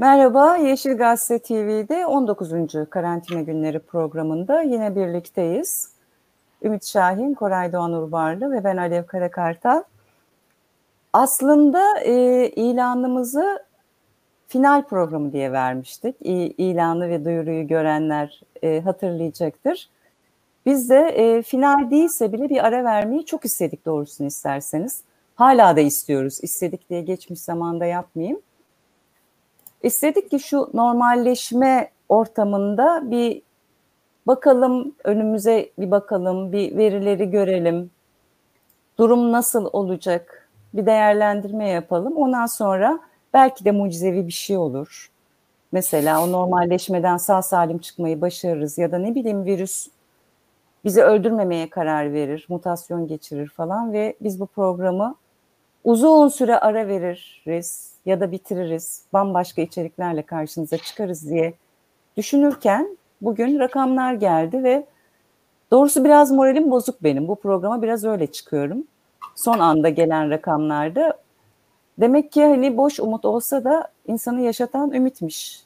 Merhaba, Yeşil Gazete TV'de 19. Karantina Günleri programında yine birlikteyiz. Ümit Şahin, Koray Doğan Urbarlı ve ben Alev Karakartal. Aslında e, ilanımızı final programı diye vermiştik. İ, ilanı ve duyuruyu görenler e, hatırlayacaktır. Biz de e, final değilse bile bir ara vermeyi çok istedik doğrusunu isterseniz. Hala da istiyoruz. İstedik diye geçmiş zamanda yapmayayım. İstedik ki şu normalleşme ortamında bir bakalım önümüze bir bakalım, bir verileri görelim. Durum nasıl olacak? Bir değerlendirme yapalım. Ondan sonra belki de mucizevi bir şey olur. Mesela o normalleşmeden sağ salim çıkmayı başarırız ya da ne bileyim virüs bizi öldürmemeye karar verir, mutasyon geçirir falan ve biz bu programı uzun süre ara veririz ya da bitiririz, bambaşka içeriklerle karşınıza çıkarız diye düşünürken bugün rakamlar geldi ve doğrusu biraz moralim bozuk benim. Bu programa biraz öyle çıkıyorum. Son anda gelen rakamlarda demek ki hani boş umut olsa da insanı yaşatan ümitmiş.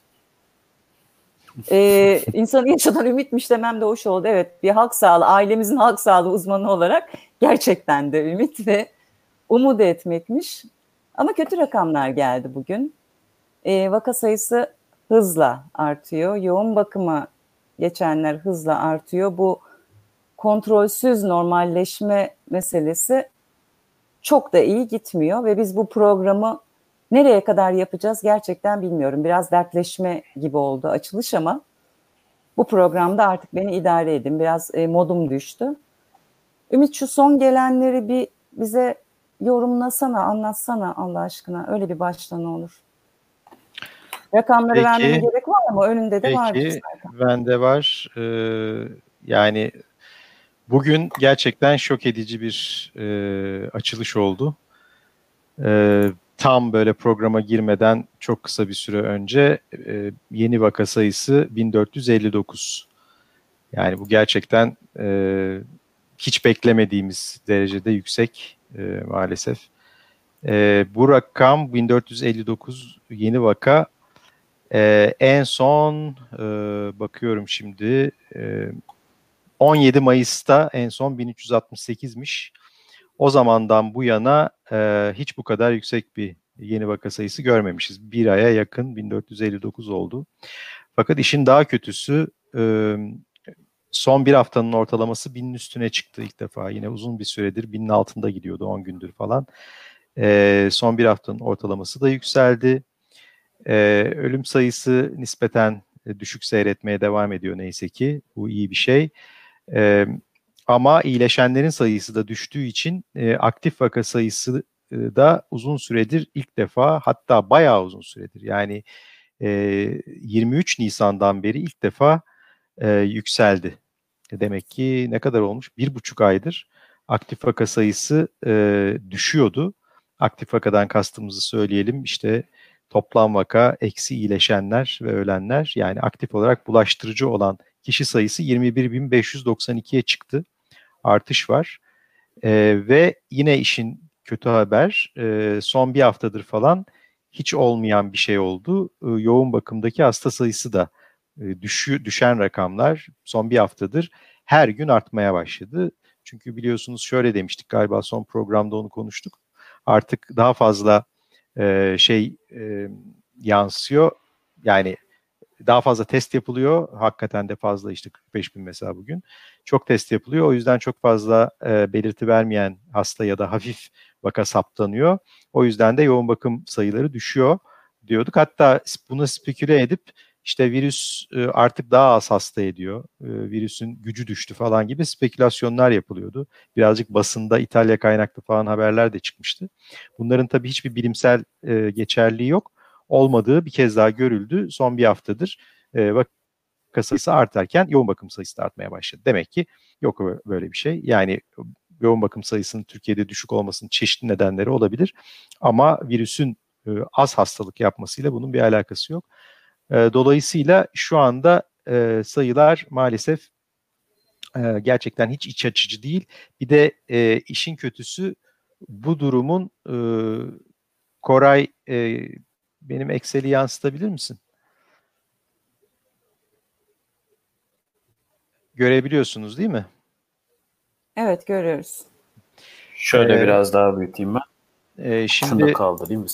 Ee, insanı yaşatan ümitmiş demem de hoş oldu. Evet bir halk sağlığı, ailemizin halk sağlığı uzmanı olarak gerçekten de ümit ve umut etmekmiş. Ama kötü rakamlar geldi bugün. E, vaka sayısı hızla artıyor. Yoğun bakıma geçenler hızla artıyor. Bu kontrolsüz normalleşme meselesi çok da iyi gitmiyor ve biz bu programı nereye kadar yapacağız gerçekten bilmiyorum. Biraz dertleşme gibi oldu açılış ama bu programda artık beni idare edin. Biraz e, modum düştü. Ümit şu son gelenleri bir bize yorumlasana, anlatsana Allah aşkına. Öyle bir başta ne olur. Rakamları peki, vermeme gerek var ama önünde de var. Peki, bende var. Ee, yani bugün gerçekten şok edici bir e, açılış oldu. Ee, tam böyle programa girmeden çok kısa bir süre önce e, yeni vaka sayısı 1459. Yani bu gerçekten e, hiç beklemediğimiz derecede yüksek e, maalesef. E, bu rakam 1459 yeni vaka. E, en son e, bakıyorum şimdi e, 17 Mayıs'ta en son 1368'miş. O zamandan bu yana e, hiç bu kadar yüksek bir yeni vaka sayısı görmemişiz. Bir aya yakın 1459 oldu. Fakat işin daha kötüsü e, son bir haftanın ortalaması binin üstüne çıktı ilk defa. Yine uzun bir süredir binin altında gidiyordu 10 gündür falan. E, son bir haftanın ortalaması da yükseldi. E, ölüm sayısı nispeten düşük seyretmeye devam ediyor neyse ki. Bu iyi bir şey. E, ama iyileşenlerin sayısı da düştüğü için e, aktif vaka sayısı e, da uzun süredir ilk defa hatta bayağı uzun süredir yani e, 23 Nisan'dan beri ilk defa e, yükseldi. Demek ki ne kadar olmuş? Bir buçuk aydır aktif vaka sayısı e, düşüyordu. Aktif vakadan kastımızı söyleyelim. İşte toplam vaka, eksi iyileşenler ve ölenler yani aktif olarak bulaştırıcı olan kişi sayısı 21.592'ye çıktı. Artış var. E, ve yine işin kötü haber e, son bir haftadır falan hiç olmayan bir şey oldu. E, yoğun bakımdaki hasta sayısı da e, düşü, düşen rakamlar son bir haftadır her gün artmaya başladı. Çünkü biliyorsunuz şöyle demiştik galiba son programda onu konuştuk. Artık daha fazla e, şey e, yansıyor. Yani daha fazla test yapılıyor. Hakikaten de fazla işte 45 bin mesela bugün. Çok test yapılıyor. O yüzden çok fazla e, belirti vermeyen hasta ya da hafif vaka saptanıyor. O yüzden de yoğun bakım sayıları düşüyor diyorduk. Hatta bunu speküle edip işte virüs e, artık daha az hasta ediyor, e, virüsün gücü düştü falan gibi spekülasyonlar yapılıyordu. Birazcık basında İtalya kaynaklı falan haberler de çıkmıştı. Bunların tabii hiçbir bilimsel e, geçerliği yok. Olmadığı bir kez daha görüldü son bir haftadır. Vaka sayısı artarken yoğun bakım sayısı da artmaya başladı. Demek ki yok böyle bir şey. Yani yoğun bakım sayısının Türkiye'de düşük olmasının çeşitli nedenleri olabilir. Ama virüsün az hastalık yapmasıyla bunun bir alakası yok. E, dolayısıyla şu anda e, sayılar maalesef e, gerçekten hiç iç açıcı değil. Bir de e, işin kötüsü bu durumun e, Koray e, benim Excel'i yansıtabilir misin? Görebiliyorsunuz değil mi? Evet görüyoruz. Şöyle ee, biraz daha büyüteyim ben. E, şimdi Şunu da kaldırayım mı?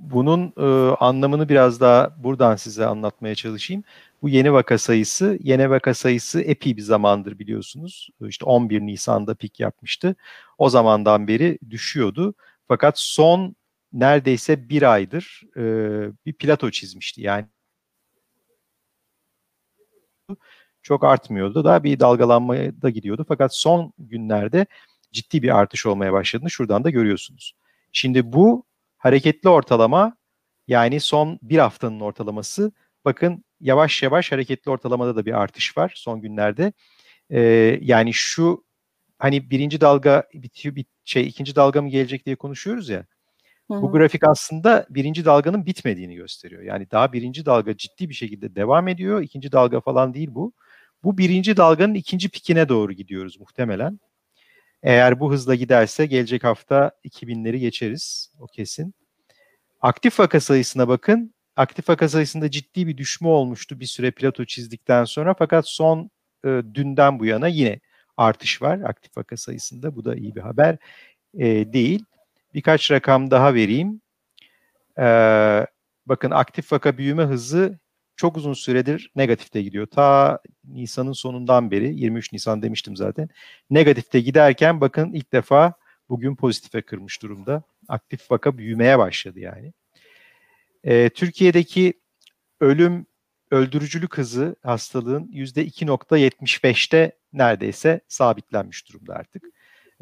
Bunun e, anlamını biraz daha buradan size anlatmaya çalışayım. Bu yeni vaka sayısı, yeni vaka sayısı epey bir zamandır biliyorsunuz. İşte 11 Nisan'da pik yapmıştı. O zamandan beri düşüyordu. Fakat son neredeyse bir aydır e, bir plato çizmişti. Yani çok artmıyordu. Daha bir dalgalanmaya da gidiyordu. Fakat son günlerde ciddi bir artış olmaya başladığını şuradan da görüyorsunuz. Şimdi bu hareketli ortalama yani son bir haftanın ortalaması bakın yavaş yavaş hareketli ortalamada da bir artış var son günlerde. Ee, yani şu hani birinci dalga bitiyor bir şey ikinci dalga mı gelecek diye konuşuyoruz ya. Hı-hı. Bu grafik aslında birinci dalganın bitmediğini gösteriyor. Yani daha birinci dalga ciddi bir şekilde devam ediyor. İkinci dalga falan değil bu. Bu birinci dalganın ikinci pikine doğru gidiyoruz muhtemelen. Eğer bu hızla giderse gelecek hafta 2000'leri geçeriz. O kesin. Aktif vaka sayısına bakın. Aktif vaka sayısında ciddi bir düşme olmuştu bir süre plato çizdikten sonra. Fakat son e, dünden bu yana yine artış var aktif vaka sayısında. Bu da iyi bir haber e, değil. Birkaç rakam daha vereyim. E, bakın aktif vaka büyüme hızı çok uzun süredir negatifte gidiyor. Ta Nisan'ın sonundan beri 23 Nisan demiştim zaten. Negatifte giderken bakın ilk defa bugün pozitife kırmış durumda. Aktif vaka büyümeye başladı yani. Ee, Türkiye'deki ölüm öldürücülük hızı hastalığın %2.75'te neredeyse sabitlenmiş durumda artık.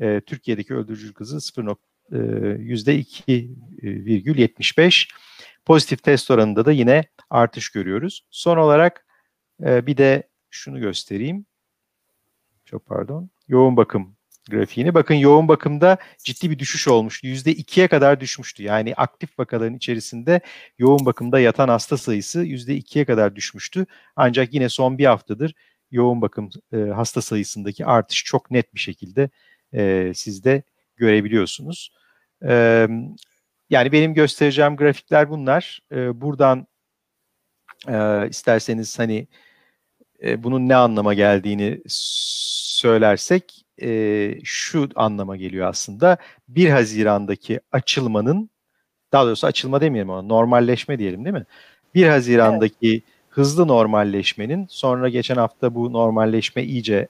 Ee, Türkiye'deki öldürücülük hızı 0. %2,75. Pozitif test oranında da yine artış görüyoruz. Son olarak e, bir de şunu göstereyim. Çok pardon. Yoğun bakım grafiğini. Bakın yoğun bakımda ciddi bir düşüş olmuş. %2'ye kadar düşmüştü. Yani aktif vakaların içerisinde yoğun bakımda yatan hasta sayısı %2'ye kadar düşmüştü. Ancak yine son bir haftadır yoğun bakım e, hasta sayısındaki artış çok net bir şekilde e, siz de görebiliyorsunuz. E, yani benim göstereceğim grafikler bunlar. E, buradan e, isterseniz hani e, bunun ne anlama geldiğini söylersek e, şu anlama geliyor aslında. 1 Haziran'daki açılmanın daha doğrusu açılma demeyelim ama normalleşme diyelim değil mi? 1 Haziran'daki evet. hızlı normalleşmenin sonra geçen hafta bu normalleşme iyice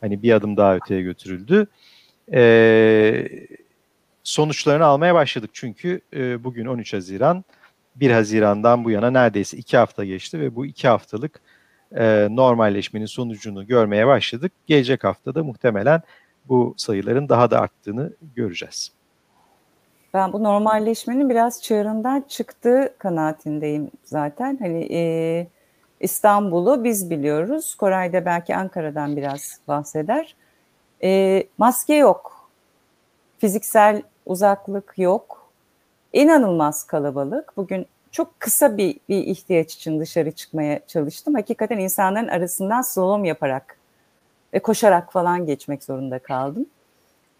hani bir adım daha öteye götürüldü. Ee, sonuçlarını almaya başladık çünkü e, bugün 13 Haziran 1 Haziran'dan bu yana neredeyse 2 hafta geçti ve bu 2 haftalık e, normalleşmenin sonucunu görmeye başladık. Gelecek haftada muhtemelen bu sayıların daha da arttığını göreceğiz. Ben bu normalleşmenin biraz çığırından çıktığı kanaatindeyim zaten. Hani e, İstanbul'u biz biliyoruz. Koray da belki Ankara'dan biraz bahseder. E, maske yok. Fiziksel uzaklık yok. İnanılmaz kalabalık. Bugün çok kısa bir, bir ihtiyaç için dışarı çıkmaya çalıştım. Hakikaten insanların arasından slalom yaparak ve koşarak falan geçmek zorunda kaldım.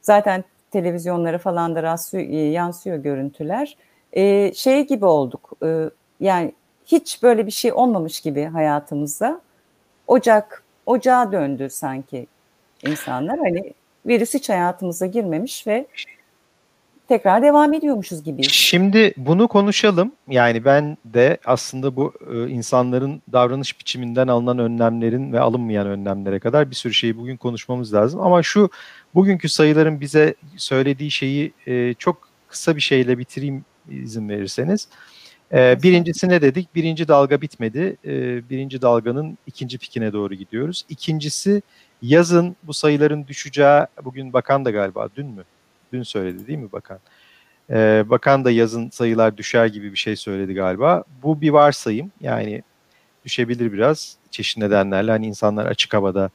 Zaten televizyonlara falan da rastlıyor, e, yansıyor görüntüler. Ee, şey gibi olduk. E, yani hiç böyle bir şey olmamış gibi hayatımızda. Ocak, ocağa döndü sanki insanlar. Hani virüs hiç hayatımıza girmemiş ve tekrar devam ediyormuşuz gibi. Şimdi bunu konuşalım. Yani ben de aslında bu e, insanların davranış biçiminden alınan önlemlerin ve alınmayan önlemlere kadar bir sürü şeyi bugün konuşmamız lazım. Ama şu bugünkü sayıların bize söylediği şeyi e, çok kısa bir şeyle bitireyim izin verirseniz. E, birincisi ne dedik? Birinci dalga bitmedi. birinci dalganın ikinci pikine doğru gidiyoruz. İkincisi yazın bu sayıların düşeceği, bugün bakan da galiba dün mü? Dün söyledi değil mi bakan? Ee, bakan da yazın sayılar düşer gibi bir şey söyledi galiba. Bu bir varsayım yani düşebilir biraz çeşitli nedenlerle. Hani insanlar açık havada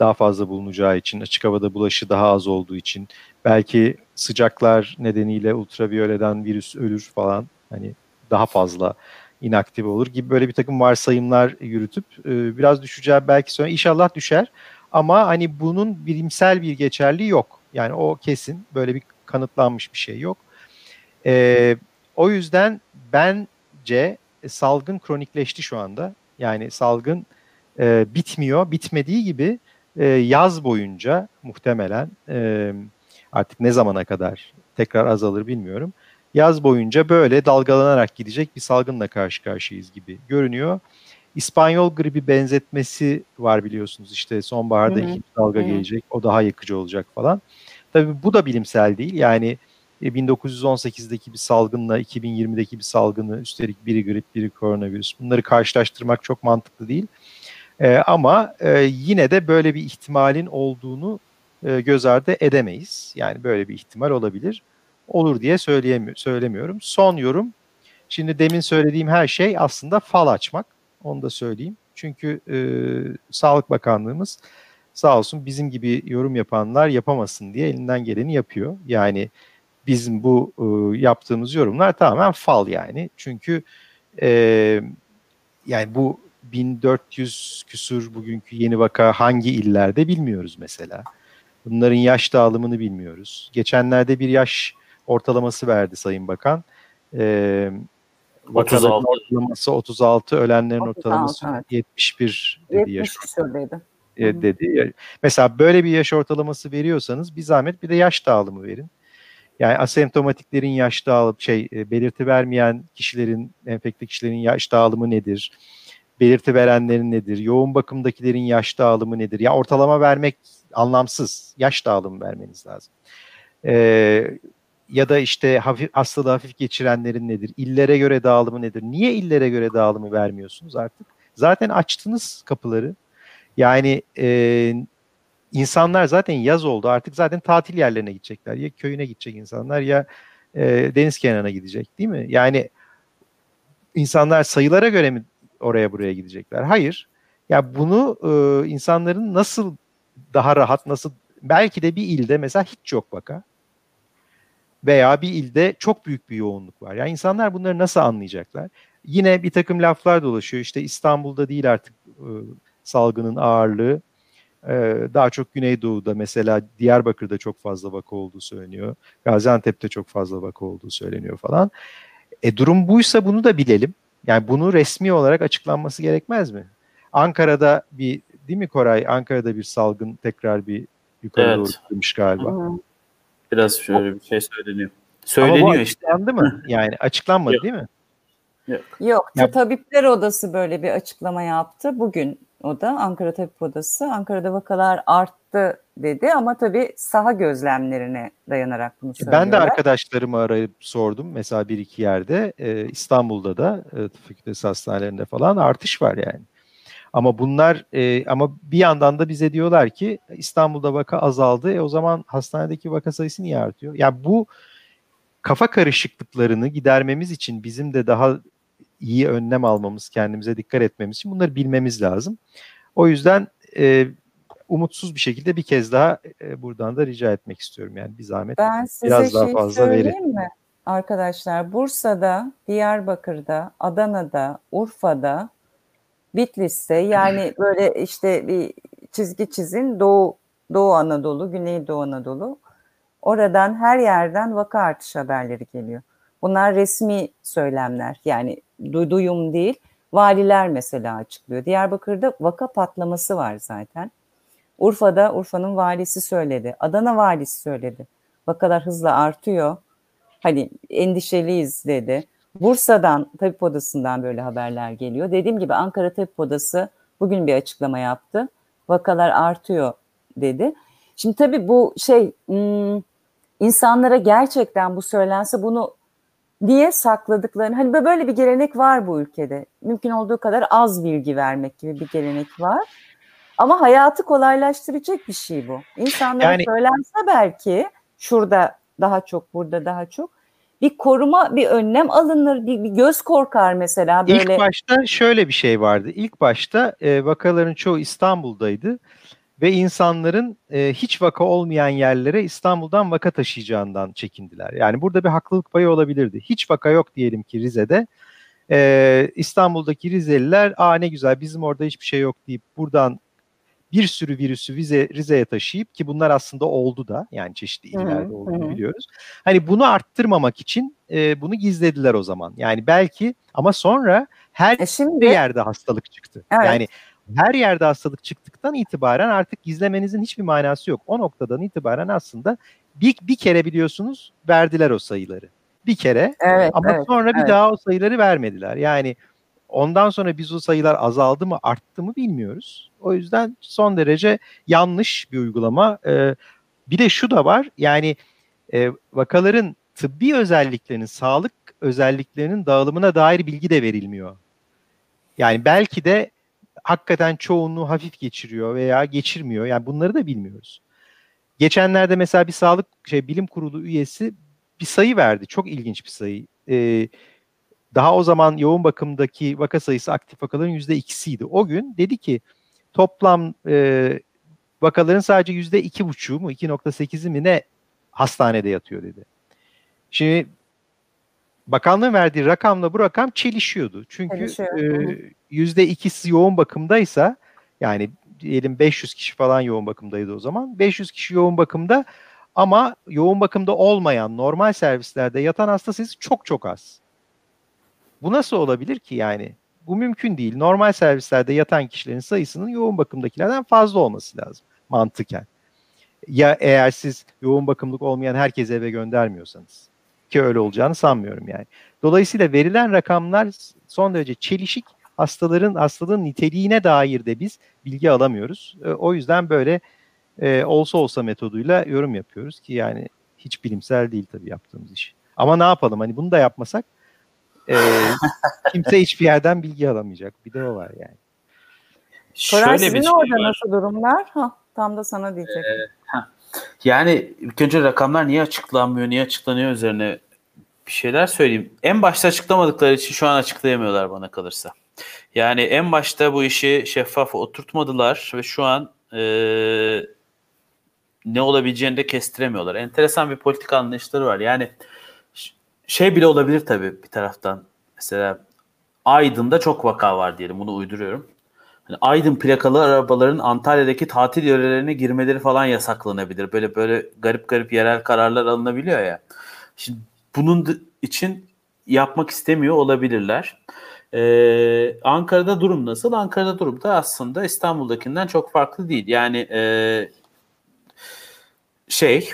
daha fazla bulunacağı için, açık havada bulaşı daha az olduğu için, belki sıcaklar nedeniyle ultraviyoleden virüs ölür falan hani daha fazla inaktif olur gibi böyle bir takım varsayımlar yürütüp e, biraz düşeceği belki sonra inşallah düşer ama hani bunun bilimsel bir geçerliği yok. Yani o kesin böyle bir kanıtlanmış bir şey yok. E, o yüzden bence salgın kronikleşti şu anda. Yani salgın e, bitmiyor. Bitmediği gibi e, yaz boyunca muhtemelen e, artık ne zamana kadar tekrar azalır bilmiyorum. Yaz boyunca böyle dalgalanarak gidecek bir salgınla karşı karşıyayız gibi görünüyor. İspanyol gribi benzetmesi var biliyorsunuz işte sonbaharda ikinci dalga hı. gelecek o daha yıkıcı olacak falan. Tabii bu da bilimsel değil yani 1918'deki e, bir salgınla 2020'deki bir salgını üstelik biri grip biri koronavirüs bunları karşılaştırmak çok mantıklı değil. E, ama e, yine de böyle bir ihtimalin olduğunu e, göz ardı edemeyiz. Yani böyle bir ihtimal olabilir. Olur diye söyleyemiyorum, söylemiyorum. Son yorum. Şimdi demin söylediğim her şey aslında fal açmak. Onu da söyleyeyim. Çünkü e, Sağlık Bakanlığımız sağ olsun bizim gibi yorum yapanlar yapamasın diye elinden geleni yapıyor. Yani bizim bu e, yaptığımız yorumlar tamamen fal yani. Çünkü e, yani bu 1400 küsur bugünkü yeni vaka hangi illerde bilmiyoruz mesela. Bunların yaş dağılımını bilmiyoruz. Geçenlerde bir yaş ortalaması verdi Sayın Bakan. Ee, 36. ortalaması 36, ölenlerin 36, ortalaması evet. 71 dedi 70 yaş ortalaması. E, dedi. Mesela böyle bir yaş ortalaması veriyorsanız bir zahmet bir de yaş dağılımı verin. Yani asemptomatiklerin yaş dağılımı şey e, belirti vermeyen kişilerin enfekte kişilerin yaş dağılımı nedir? Belirti verenlerin nedir? Yoğun bakımdakilerin yaş dağılımı nedir? Ya ortalama vermek anlamsız. Yaş dağılımı vermeniz lazım. Ee, ya da işte hafif hastalığı hafif geçirenlerin nedir? İllere göre dağılımı nedir? Niye illere göre dağılımı vermiyorsunuz artık? Zaten açtınız kapıları. Yani e, insanlar zaten yaz oldu artık zaten tatil yerlerine gidecekler. Ya köyüne gidecek insanlar ya e, deniz kenarına gidecek değil mi? Yani insanlar sayılara göre mi oraya buraya gidecekler? Hayır. Ya bunu e, insanların nasıl daha rahat nasıl belki de bir ilde mesela hiç yok vaka veya bir ilde çok büyük bir yoğunluk var. Yani insanlar bunları nasıl anlayacaklar? Yine bir takım laflar dolaşıyor. İşte İstanbul'da değil artık e, salgının ağırlığı. E, daha çok Güneydoğu'da mesela Diyarbakır'da çok fazla vaka olduğu söyleniyor. Gaziantep'te çok fazla vaka olduğu söyleniyor falan. E durum buysa bunu da bilelim. Yani bunu resmi olarak açıklanması gerekmez mi? Ankara'da bir değil mi Koray? Ankara'da bir salgın tekrar bir yukarı evet. doğru çıkmış galiba. Biraz şöyle bir şey söyleniyor. Söyleniyor Ama bu işte. Açıklandı mı? Yani açıklanmadı değil mi? Yok. Yok. Ya, Tabipler Odası böyle bir açıklama yaptı. Bugün o da Ankara Tabip Odası. Ankara'da vakalar arttı dedi ama tabii saha gözlemlerine dayanarak bunu söylüyorlar. Ben de arkadaşlarımı arayıp sordum. Mesela bir iki yerde e, İstanbul'da da e, tıp fakültesi hastanelerinde falan artış var yani. Ama bunlar e, ama bir yandan da bize diyorlar ki İstanbul'da vaka azaldı. E, o zaman hastanedeki vaka sayısı niye artıyor? Ya yani bu kafa karışıklıklarını gidermemiz için bizim de daha iyi önlem almamız, kendimize dikkat etmemiz için bunları bilmemiz lazım. O yüzden e, umutsuz bir şekilde bir kez daha e, buradan da rica etmek istiyorum. Yani bir zahmet ben size biraz daha şey fazla verin. mi? Arkadaşlar Bursa'da, Diyarbakır'da, Adana'da, Urfa'da Bitlis'te yani böyle işte bir çizgi çizin Doğu Doğu Anadolu, Güneydoğu Anadolu. Oradan her yerden vaka artış haberleri geliyor. Bunlar resmi söylemler yani duyum değil. Valiler mesela açıklıyor. Diyarbakır'da vaka patlaması var zaten. Urfa'da Urfa'nın valisi söyledi. Adana valisi söyledi. Vakalar hızla artıyor. Hani endişeliyiz dedi. Bursa'dan tabip odasından böyle haberler geliyor. Dediğim gibi Ankara Tabip Odası bugün bir açıklama yaptı. Vakalar artıyor dedi. Şimdi tabii bu şey hmm, insanlara gerçekten bu söylense bunu niye sakladıklarını hani böyle bir gelenek var bu ülkede. Mümkün olduğu kadar az bilgi vermek gibi bir gelenek var. Ama hayatı kolaylaştıracak bir şey bu. İnsanlara yani, söylense belki şurada daha çok, burada daha çok bir koruma, bir önlem alınır, bir, bir göz korkar mesela böyle. İlk başta şöyle bir şey vardı. İlk başta e, vakaların çoğu İstanbul'daydı ve insanların e, hiç vaka olmayan yerlere İstanbul'dan vaka taşıyacağından çekindiler. Yani burada bir haklılık payı olabilirdi. Hiç vaka yok diyelim ki Rize'de. E, İstanbul'daki Rizeliler aa ne güzel bizim orada hiçbir şey yok deyip buradan bir sürü virüsü Rize, Rize'ye taşıyıp ki bunlar aslında oldu da yani çeşitli illerde hı olduğunu hı. biliyoruz. Hani bunu arttırmamak için e, bunu gizlediler o zaman. Yani belki ama sonra her e şimdi, yerde hastalık çıktı. Evet. Yani her yerde hastalık çıktıktan itibaren artık gizlemenizin hiçbir manası yok. O noktadan itibaren aslında bir, bir kere biliyorsunuz verdiler o sayıları. Bir kere evet, ama evet, sonra bir evet. daha o sayıları vermediler. Yani ondan sonra biz o sayılar azaldı mı arttı mı bilmiyoruz. O yüzden son derece yanlış bir uygulama. Ee, bir de şu da var yani e, vakaların tıbbi özelliklerinin, sağlık özelliklerinin dağılımına dair bilgi de verilmiyor. Yani belki de hakikaten çoğunluğu hafif geçiriyor veya geçirmiyor. Yani bunları da bilmiyoruz. Geçenlerde mesela bir sağlık şey bilim kurulu üyesi bir sayı verdi. Çok ilginç bir sayı. Ee, daha o zaman yoğun bakımdaki vaka sayısı aktif vakaların yüzde ikisiydi. O gün dedi ki toplam e, vakaların sadece yüzde iki buçuğu mu 2.8'i mi ne hastanede yatıyor dedi. Şimdi bakanlığın verdiği rakamla bu rakam çelişiyordu. Çünkü yüzde ikisi yoğun bakımdaysa yani diyelim 500 kişi falan yoğun bakımdaydı o zaman. 500 kişi yoğun bakımda ama yoğun bakımda olmayan normal servislerde yatan hasta sayısı çok çok az. Bu nasıl olabilir ki yani? Bu mümkün değil. Normal servislerde yatan kişilerin sayısının yoğun bakımdakilerden fazla olması lazım mantıken. Ya eğer siz yoğun bakımlık olmayan herkese eve göndermiyorsanız ki öyle olacağını sanmıyorum yani. Dolayısıyla verilen rakamlar son derece çelişik. Hastaların hastalığın niteliğine dair de biz bilgi alamıyoruz. E, o yüzden böyle e, olsa olsa metoduyla yorum yapıyoruz ki yani hiç bilimsel değil tabii yaptığımız iş. Ama ne yapalım hani bunu da yapmasak e, kimse hiçbir yerden bilgi alamayacak. Bir de o var yani. Koray sizin şey orada var. nasıl durumlar? Ha, tam da sana diyecek. Ee, yani ilk önce rakamlar niye açıklanmıyor, niye açıklanıyor üzerine bir şeyler söyleyeyim. En başta açıklamadıkları için şu an açıklayamıyorlar bana kalırsa. Yani en başta bu işi şeffaf oturtmadılar ve şu an e, ne olabileceğini de kestiremiyorlar. Enteresan bir politik anlayışları var. Yani şey bile olabilir tabii bir taraftan. Mesela Aydın'da çok vaka var diyelim. Bunu uyduruyorum. Hani Aydın plakalı arabaların Antalya'daki tatil yörelerine girmeleri falan yasaklanabilir. Böyle böyle garip garip yerel kararlar alınabiliyor ya. Şimdi bunun için yapmak istemiyor olabilirler. Ee, Ankara'da durum nasıl? Ankara'da durum da aslında İstanbul'dakinden çok farklı değil. Yani e, şey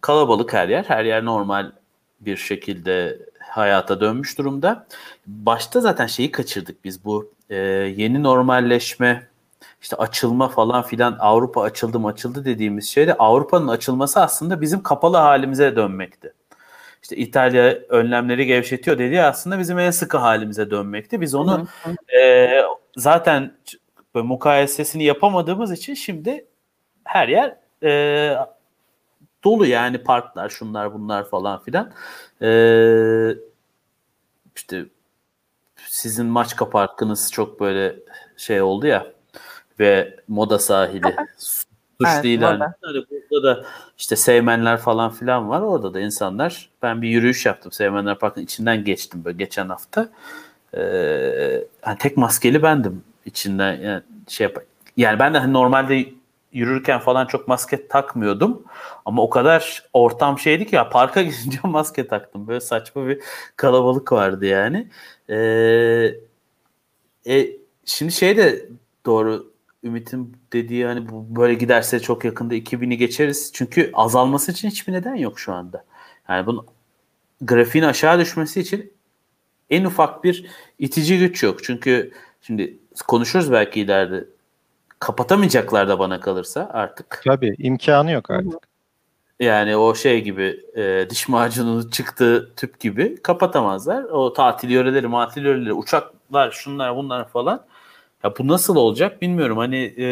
kalabalık her yer. Her yer normal bir şekilde hayata dönmüş durumda. Başta zaten şeyi kaçırdık biz bu e, yeni normalleşme işte açılma falan filan Avrupa açıldı mı açıldı dediğimiz şeyde Avrupa'nın açılması aslında bizim kapalı halimize dönmekti. İşte İtalya önlemleri gevşetiyor dediği aslında bizim en sıkı halimize dönmekti. Biz onu e, zaten mukayesesini yapamadığımız için şimdi her yer e, dolu yani parklar şunlar bunlar falan filan. Ee, işte sizin Maçka Parkınız çok böyle şey oldu ya ve moda sahili suç evet, ilan. Hani burada da işte Sevmenler falan filan var. Orada da insanlar ben bir yürüyüş yaptım. Sevmenler Parkı'nın içinden geçtim böyle geçen hafta. Ee, yani tek maskeli bendim içinden yani şey yap yani ben de hani normalde yürürken falan çok maske takmıyordum. Ama o kadar ortam şeydi ki ya parka gidince maske taktım. Böyle saçma bir kalabalık vardı yani. Ee, e, şimdi şey de doğru Ümit'in dediği hani bu böyle giderse çok yakında 2000'i geçeriz. Çünkü azalması için hiçbir neden yok şu anda. Yani bunun grafiğin aşağı düşmesi için en ufak bir itici güç yok. Çünkü şimdi konuşuruz belki ileride kapatamayacaklar da bana kalırsa artık. Tabii imkanı yok artık. Yani o şey gibi e, diş macunu çıktığı tüp gibi kapatamazlar. O tatil yöreleri, matil yöreleri, uçaklar, şunlar bunlar falan. Ya bu nasıl olacak bilmiyorum. Hani e,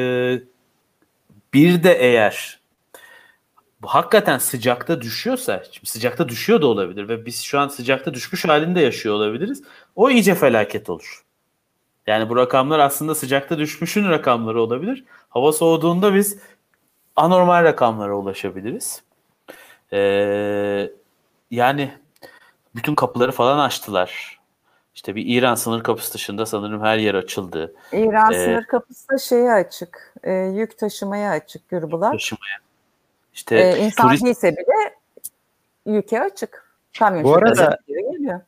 bir de eğer bu hakikaten sıcakta düşüyorsa, şimdi sıcakta düşüyor da olabilir ve biz şu an sıcakta düşmüş halinde yaşıyor olabiliriz. O iyice felaket olur. Yani bu rakamlar aslında sıcakta düşmüşün rakamları olabilir. Hava soğuduğunda biz anormal rakamlara ulaşabiliriz. Ee, yani bütün kapıları falan açtılar. İşte bir İran sınır kapısı dışında sanırım her yer açıldı. İran ee, sınır kapısı da şeye açık. E, yük taşımaya açık Gürbulak. Taşımaya. İşte e, insan turist... değilse bile yüke açık. Kamyon bu arada geliyor.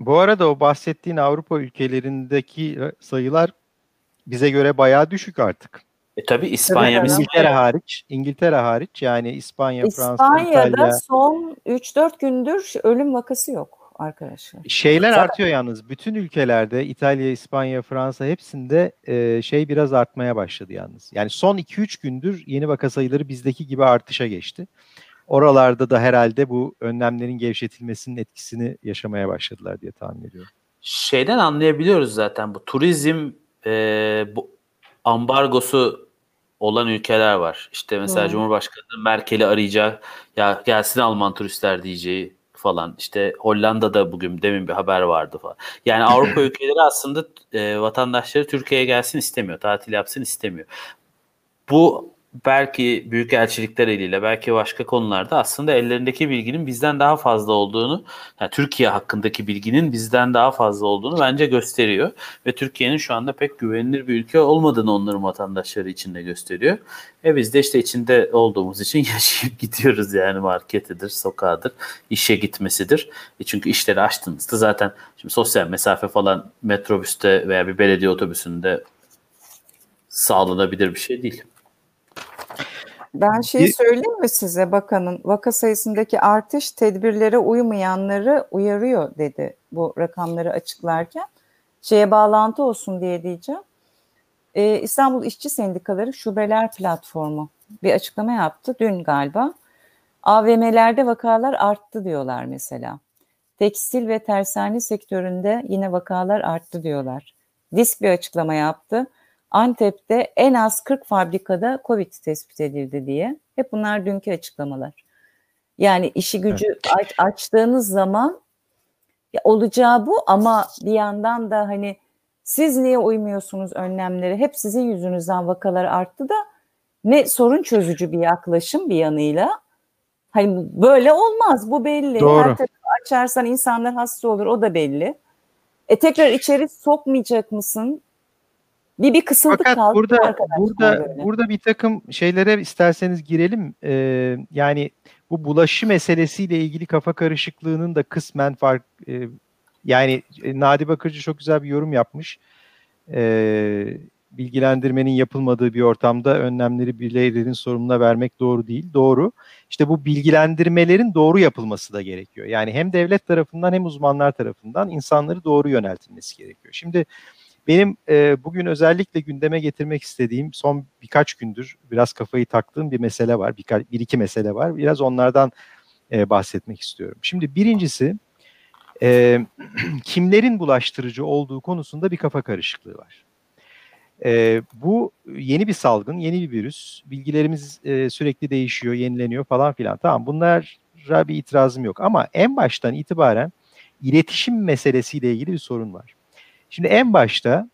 Bu arada o bahsettiğin Avrupa ülkelerindeki sayılar bize göre bayağı düşük artık. E tabi İspanya, tabii, İngiltere hariç, İngiltere hariç yani İspanya, İspanya'da Fransa, İtalya. İspanya'da son 3-4 gündür ölüm vakası yok arkadaşlar. Şeyler Zaten... artıyor yalnız. Bütün ülkelerde İtalya, İspanya, Fransa hepsinde e, şey biraz artmaya başladı yalnız. Yani son 2-3 gündür yeni vaka sayıları bizdeki gibi artışa geçti. Oralarda da herhalde bu önlemlerin gevşetilmesinin etkisini yaşamaya başladılar diye tahmin ediyorum. Şeyden anlayabiliyoruz zaten bu turizm e, bu ambargosu olan ülkeler var. İşte mesela hmm. Cumhurbaşkanı Merkel'i arayacak ya gelsin Alman turistler diyeceği falan. İşte Hollanda'da bugün demin bir haber vardı falan. Yani Avrupa ülkeleri aslında e, vatandaşları Türkiye'ye gelsin istemiyor. Tatil yapsın istemiyor. Bu belki büyük elçilikler eliyle belki başka konularda aslında ellerindeki bilginin bizden daha fazla olduğunu yani Türkiye hakkındaki bilginin bizden daha fazla olduğunu bence gösteriyor ve Türkiye'nin şu anda pek güvenilir bir ülke olmadığını onların vatandaşları için de gösteriyor. E biz de işte içinde olduğumuz için yaşayıp gidiyoruz yani marketidir, sokağıdır, işe gitmesidir. E çünkü işleri açtığınızda zaten şimdi sosyal mesafe falan metrobüste veya bir belediye otobüsünde sağlanabilir bir şey değil. Ben şeyi söyleyeyim mi size bakanın vaka sayısındaki artış tedbirlere uymayanları uyarıyor dedi bu rakamları açıklarken. Şeye bağlantı olsun diye diyeceğim. Ee, İstanbul İşçi Sendikaları Şubeler Platformu bir açıklama yaptı dün galiba. AVM'lerde vakalar arttı diyorlar mesela. Tekstil ve tersane sektöründe yine vakalar arttı diyorlar. Disk bir açıklama yaptı. Antep'te en az 40 fabrikada Covid tespit edildi diye. Hep bunlar dünkü açıklamalar. Yani işi gücü evet. aç, açtığınız zaman ya olacağı bu ama bir yandan da hani siz niye uymuyorsunuz önlemlere? Hep sizin yüzünüzden vakalar arttı da ne sorun çözücü bir yaklaşım bir yanıyla. Hani böyle olmaz bu belli. Doğru. Her tarafı açarsan insanlar hasta olur o da belli. E tekrar içeri sokmayacak mısın? Bir bir kısıldık Fakat kaldık burada burada böyle. burada bir takım şeylere isterseniz girelim. Ee, yani bu bulaşı meselesiyle ilgili kafa karışıklığının da kısmen fark e, yani e, Nadi Bakırcı çok güzel bir yorum yapmış. Ee, bilgilendirmenin yapılmadığı bir ortamda önlemleri bireylerin sorumluluğuna vermek doğru değil. Doğru. İşte bu bilgilendirmelerin doğru yapılması da gerekiyor. Yani hem devlet tarafından hem uzmanlar tarafından insanları doğru yöneltilmesi gerekiyor. Şimdi benim e, bugün özellikle gündeme getirmek istediğim son birkaç gündür biraz kafayı taktığım bir mesele var. Birka, bir iki mesele var. Biraz onlardan e, bahsetmek istiyorum. Şimdi birincisi e, kimlerin bulaştırıcı olduğu konusunda bir kafa karışıklığı var. E, bu yeni bir salgın, yeni bir virüs. Bilgilerimiz e, sürekli değişiyor, yenileniyor falan filan. Tamam bunlara bir itirazım yok. Ama en baştan itibaren iletişim meselesiyle ilgili bir sorun var. Şimdi en başta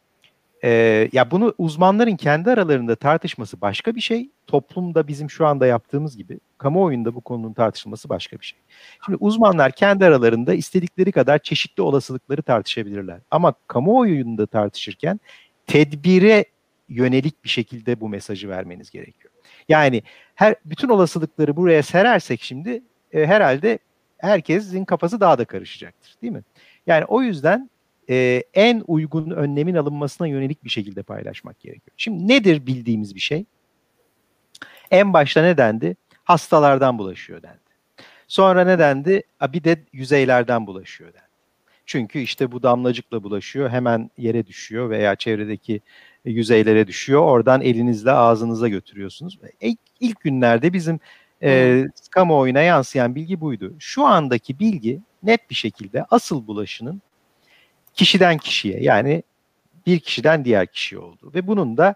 e, ya bunu uzmanların kendi aralarında tartışması başka bir şey. Toplumda bizim şu anda yaptığımız gibi kamuoyunda bu konunun tartışılması başka bir şey. Şimdi uzmanlar kendi aralarında istedikleri kadar çeşitli olasılıkları tartışabilirler. Ama kamuoyunda tartışırken tedbire yönelik bir şekilde bu mesajı vermeniz gerekiyor. Yani her bütün olasılıkları buraya serersek şimdi e, herhalde herkesin kafası daha da karışacaktır, değil mi? Yani o yüzden e, en uygun önlemin alınmasına yönelik bir şekilde paylaşmak gerekiyor. Şimdi nedir bildiğimiz bir şey? En başta ne dendi? Hastalardan bulaşıyor dendi. Sonra ne dendi? Bir de yüzeylerden bulaşıyor dendi. Çünkü işte bu damlacıkla bulaşıyor, hemen yere düşüyor veya çevredeki yüzeylere düşüyor. Oradan elinizle ağzınıza götürüyorsunuz. İlk, ilk günlerde bizim e, kamuoyuna yansıyan bilgi buydu. Şu andaki bilgi net bir şekilde asıl bulaşının kişiden kişiye yani bir kişiden diğer kişiye olduğu ve bunun da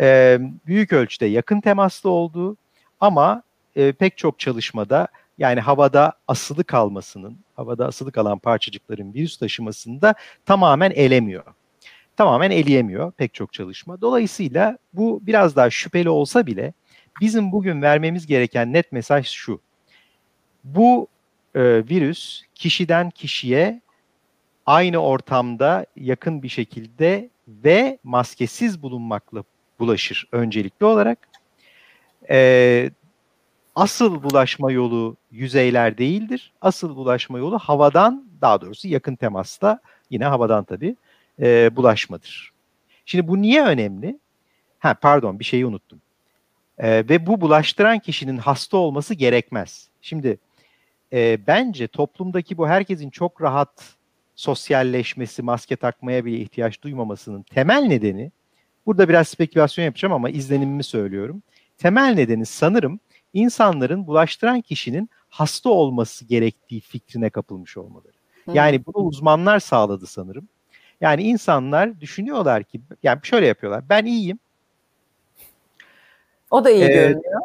e, büyük ölçüde yakın temaslı olduğu ama e, pek çok çalışmada yani havada asılı kalmasının, havada asılı kalan parçacıkların virüs taşımasını da tamamen elemiyor. Tamamen eleyemiyor pek çok çalışma. Dolayısıyla bu biraz daha şüpheli olsa bile bizim bugün vermemiz gereken net mesaj şu. Bu e, virüs kişiden kişiye aynı ortamda yakın bir şekilde ve maskesiz bulunmakla bulaşır öncelikli olarak. E, asıl bulaşma yolu yüzeyler değildir. Asıl bulaşma yolu havadan daha doğrusu yakın temasta yine havadan tabii e, bulaşmadır. Şimdi bu niye önemli? Ha pardon bir şeyi unuttum. E, ve bu bulaştıran kişinin hasta olması gerekmez. Şimdi e, bence toplumdaki bu herkesin çok rahat sosyalleşmesi, maske takmaya bile ihtiyaç duymamasının temel nedeni, burada biraz spekülasyon yapacağım ama izlenimimi söylüyorum. Temel nedeni sanırım insanların bulaştıran kişinin hasta olması gerektiği fikrine kapılmış olmaları. Yani bunu uzmanlar sağladı sanırım. Yani insanlar düşünüyorlar ki, yani şöyle yapıyorlar. Ben iyiyim. O da iyi ee, görünüyor.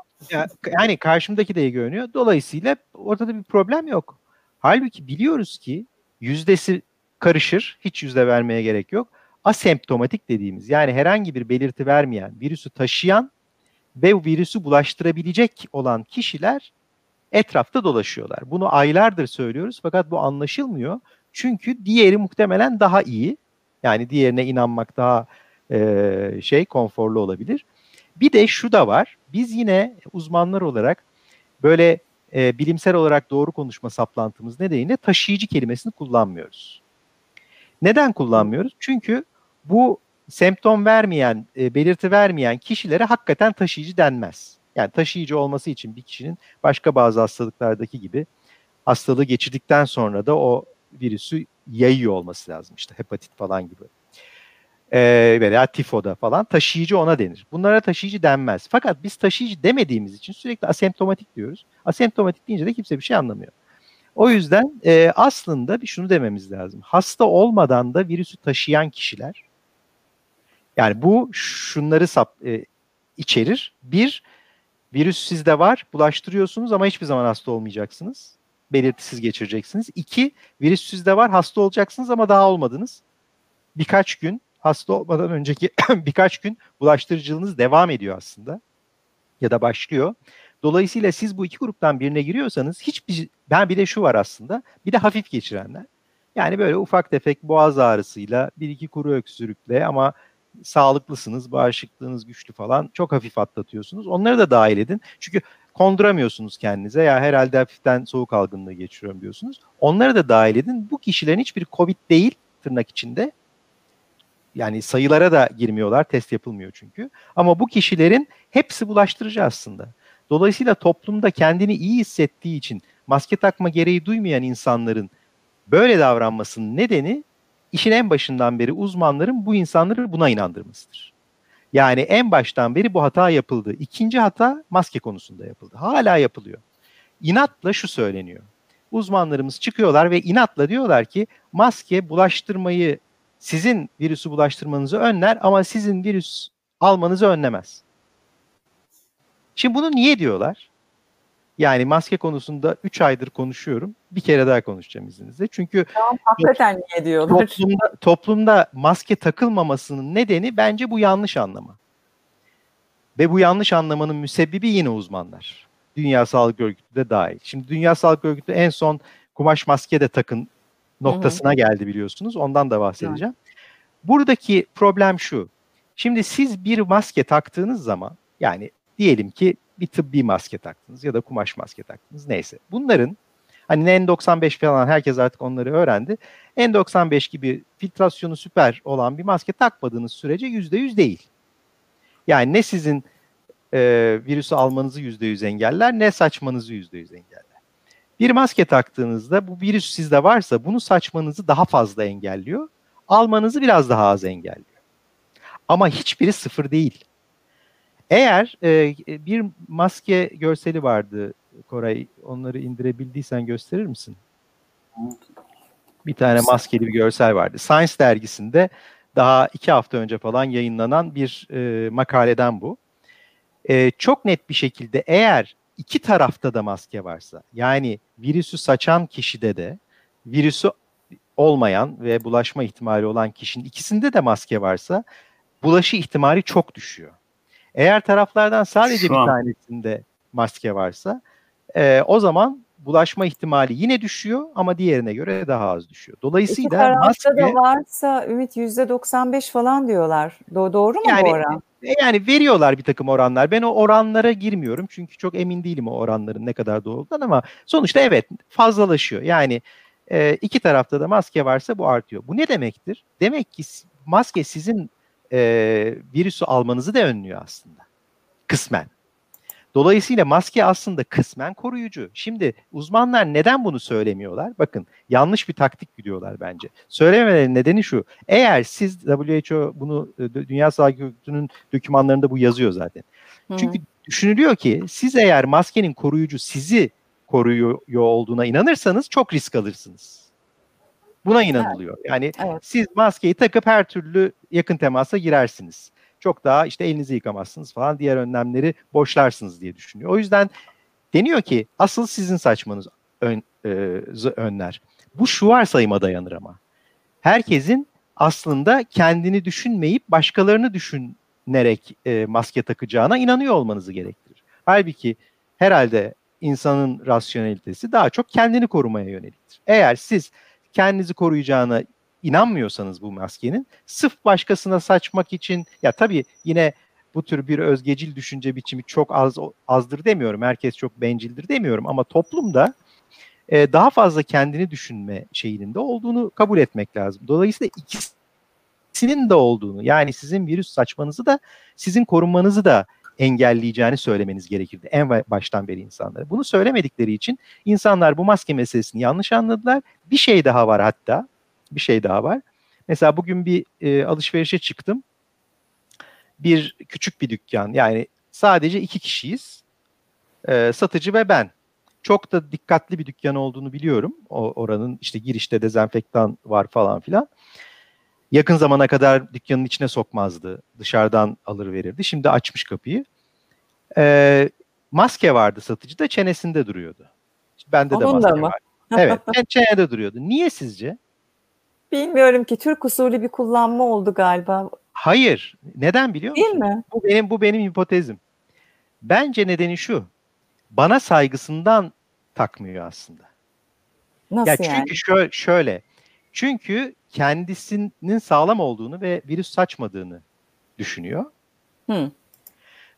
Yani karşımdaki de iyi görünüyor. Dolayısıyla ortada bir problem yok. Halbuki biliyoruz ki yüzdesi karışır. Hiç yüzde vermeye gerek yok. Asemptomatik dediğimiz yani herhangi bir belirti vermeyen, virüsü taşıyan ve virüsü bulaştırabilecek olan kişiler etrafta dolaşıyorlar. Bunu aylardır söylüyoruz fakat bu anlaşılmıyor. Çünkü diğeri muhtemelen daha iyi. Yani diğerine inanmak daha e, şey konforlu olabilir. Bir de şu da var. Biz yine uzmanlar olarak böyle e, bilimsel olarak doğru konuşma saplantımız nedeniyle taşıyıcı kelimesini kullanmıyoruz. Neden kullanmıyoruz? Çünkü bu semptom vermeyen, e, belirti vermeyen kişilere hakikaten taşıyıcı denmez. Yani taşıyıcı olması için bir kişinin başka bazı hastalıklardaki gibi hastalığı geçirdikten sonra da o virüsü yayıyor olması lazım. İşte hepatit falan gibi. Ee, veya tifoda falan taşıyıcı ona denir. Bunlara taşıyıcı denmez. Fakat biz taşıyıcı demediğimiz için sürekli asemptomatik diyoruz. Asemptomatik deyince de kimse bir şey anlamıyor. O yüzden e, aslında bir şunu dememiz lazım. Hasta olmadan da virüsü taşıyan kişiler yani bu şunları sap, e, içerir. Bir, virüs sizde var, bulaştırıyorsunuz ama hiçbir zaman hasta olmayacaksınız. Belirtisiz geçireceksiniz. İki, virüs sizde var, hasta olacaksınız ama daha olmadınız. Birkaç gün, hasta olmadan önceki birkaç gün bulaştırıcılığınız devam ediyor aslında. Ya da başlıyor. Dolayısıyla siz bu iki gruptan birine giriyorsanız hiçbir ben bir de şu var aslında. Bir de hafif geçirenler. Yani böyle ufak tefek boğaz ağrısıyla bir iki kuru öksürükle ama sağlıklısınız, bağışıklığınız güçlü falan çok hafif atlatıyorsunuz. Onları da dahil edin. Çünkü konduramıyorsunuz kendinize ya herhalde hafiften soğuk algınlığı geçiriyorum diyorsunuz. Onları da dahil edin. Bu kişilerin hiçbir COVID değil tırnak içinde. Yani sayılara da girmiyorlar. Test yapılmıyor çünkü. Ama bu kişilerin hepsi bulaştırıcı aslında. Dolayısıyla toplumda kendini iyi hissettiği için maske takma gereği duymayan insanların böyle davranmasının nedeni işin en başından beri uzmanların bu insanları buna inandırmasıdır. Yani en baştan beri bu hata yapıldı. İkinci hata maske konusunda yapıldı. Hala yapılıyor. İnatla şu söyleniyor. Uzmanlarımız çıkıyorlar ve inatla diyorlar ki maske bulaştırmayı sizin virüsü bulaştırmanızı önler ama sizin virüs almanızı önlemez. Şimdi bunu niye diyorlar? Yani maske konusunda 3 aydır konuşuyorum. Bir kere daha konuşacağım izninizle. Çünkü tamam, hakikaten niye diyorlar? Toplumda, toplumda maske takılmamasının nedeni bence bu yanlış anlama. Ve bu yanlış anlamanın müsebbibi yine uzmanlar. Dünya Sağlık Örgütü de dahil. Şimdi Dünya Sağlık Örgütü en son kumaş maske de takın noktasına Hı-hı. geldi biliyorsunuz. Ondan da bahsedeceğim. Buradaki problem şu. Şimdi siz bir maske taktığınız zaman yani diyelim ki bir tıbbi maske taktınız ya da kumaş maske taktınız neyse. Bunların hani N95 falan herkes artık onları öğrendi. N95 gibi filtrasyonu süper olan bir maske takmadığınız sürece %100 değil. Yani ne sizin e, virüsü almanızı %100 engeller ne saçmanızı %100 engeller. Bir maske taktığınızda bu virüs sizde varsa bunu saçmanızı daha fazla engelliyor. Almanızı biraz daha az engelliyor. Ama hiçbiri sıfır değil. Eğer e, bir maske görseli vardı Koray, onları indirebildiysen gösterir misin? Bir tane maskeli bir görsel vardı. Science dergisinde daha iki hafta önce falan yayınlanan bir e, makaleden bu. E, çok net bir şekilde eğer iki tarafta da maske varsa, yani virüsü saçan kişide de, virüsü olmayan ve bulaşma ihtimali olan kişinin ikisinde de maske varsa, bulaşı ihtimali çok düşüyor. Eğer taraflardan sadece Şu bir an... tanesinde maske varsa e, o zaman bulaşma ihtimali yine düşüyor ama diğerine göre daha az düşüyor. İki Dolayısıyla tarafta maske da varsa Ümit %95 falan diyorlar. Do- doğru mu Yani- bu oran? E, yani veriyorlar bir takım oranlar. Ben o oranlara girmiyorum çünkü çok emin değilim o oranların ne kadar doğru olduğundan ama sonuçta evet fazlalaşıyor. Yani e, iki tarafta da maske varsa bu artıyor. Bu ne demektir? Demek ki maske sizin e, virüsü almanızı da önlüyor aslında. Kısmen. Dolayısıyla maske aslında kısmen koruyucu. Şimdi uzmanlar neden bunu söylemiyorlar? Bakın yanlış bir taktik gidiyorlar bence. Söylememelerinin nedeni şu. Eğer siz WHO bunu e, Dünya Sağlık Örgütü'nün dokümanlarında bu yazıyor zaten. Hı hı. Çünkü düşünülüyor ki siz eğer maskenin koruyucu sizi koruyor olduğuna inanırsanız çok risk alırsınız. Buna inanılıyor. Yani Evet. siz maskeyi takıp her türlü yakın temasa girersiniz. Çok daha işte elinizi yıkamazsınız falan diğer önlemleri boşlarsınız diye düşünüyor. O yüzden deniyor ki asıl sizin saçmanız ön, e, önler. Bu şu varsayıma dayanır ama. Herkesin aslında kendini düşünmeyip başkalarını düşünerek e, maske takacağına inanıyor olmanızı gerektirir. Halbuki herhalde insanın rasyonelitesi daha çok kendini korumaya yöneliktir. Eğer siz kendinizi koruyacağına inanmıyorsanız bu maskenin sırf başkasına saçmak için ya tabii yine bu tür bir özgecil düşünce biçimi çok az azdır demiyorum. Herkes çok bencildir demiyorum ama toplumda e, daha fazla kendini düşünme şeyinin de olduğunu kabul etmek lazım. Dolayısıyla ikisinin de olduğunu yani sizin virüs saçmanızı da sizin korunmanızı da engelleyeceğini söylemeniz gerekirdi en baştan beri insanlara. Bunu söylemedikleri için insanlar bu maske meselesini yanlış anladılar. Bir şey daha var hatta. Bir şey daha var. Mesela bugün bir e, alışverişe çıktım. Bir küçük bir dükkan yani sadece iki kişiyiz. E, satıcı ve ben. Çok da dikkatli bir dükkan olduğunu biliyorum. O oranın işte girişte dezenfektan var falan filan. Yakın zamana kadar dükkanın içine sokmazdı. Dışarıdan alır verirdi. Şimdi açmış kapıyı. E, maske vardı satıcıda çenesinde duruyordu. Bende de Onun maske mı? var. Evet, çen- çenede duruyordu. Niye sizce? Bilmiyorum ki Türk usulü bir kullanma oldu galiba. Hayır. Neden biliyor musun? Değil mi? Bu benim bu benim hipotezim. Bence nedeni şu. Bana saygısından takmıyor aslında. Nasıl Ya çünkü yani? şöyle, şöyle. Çünkü kendisinin sağlam olduğunu ve virüs saçmadığını düşünüyor. Hı.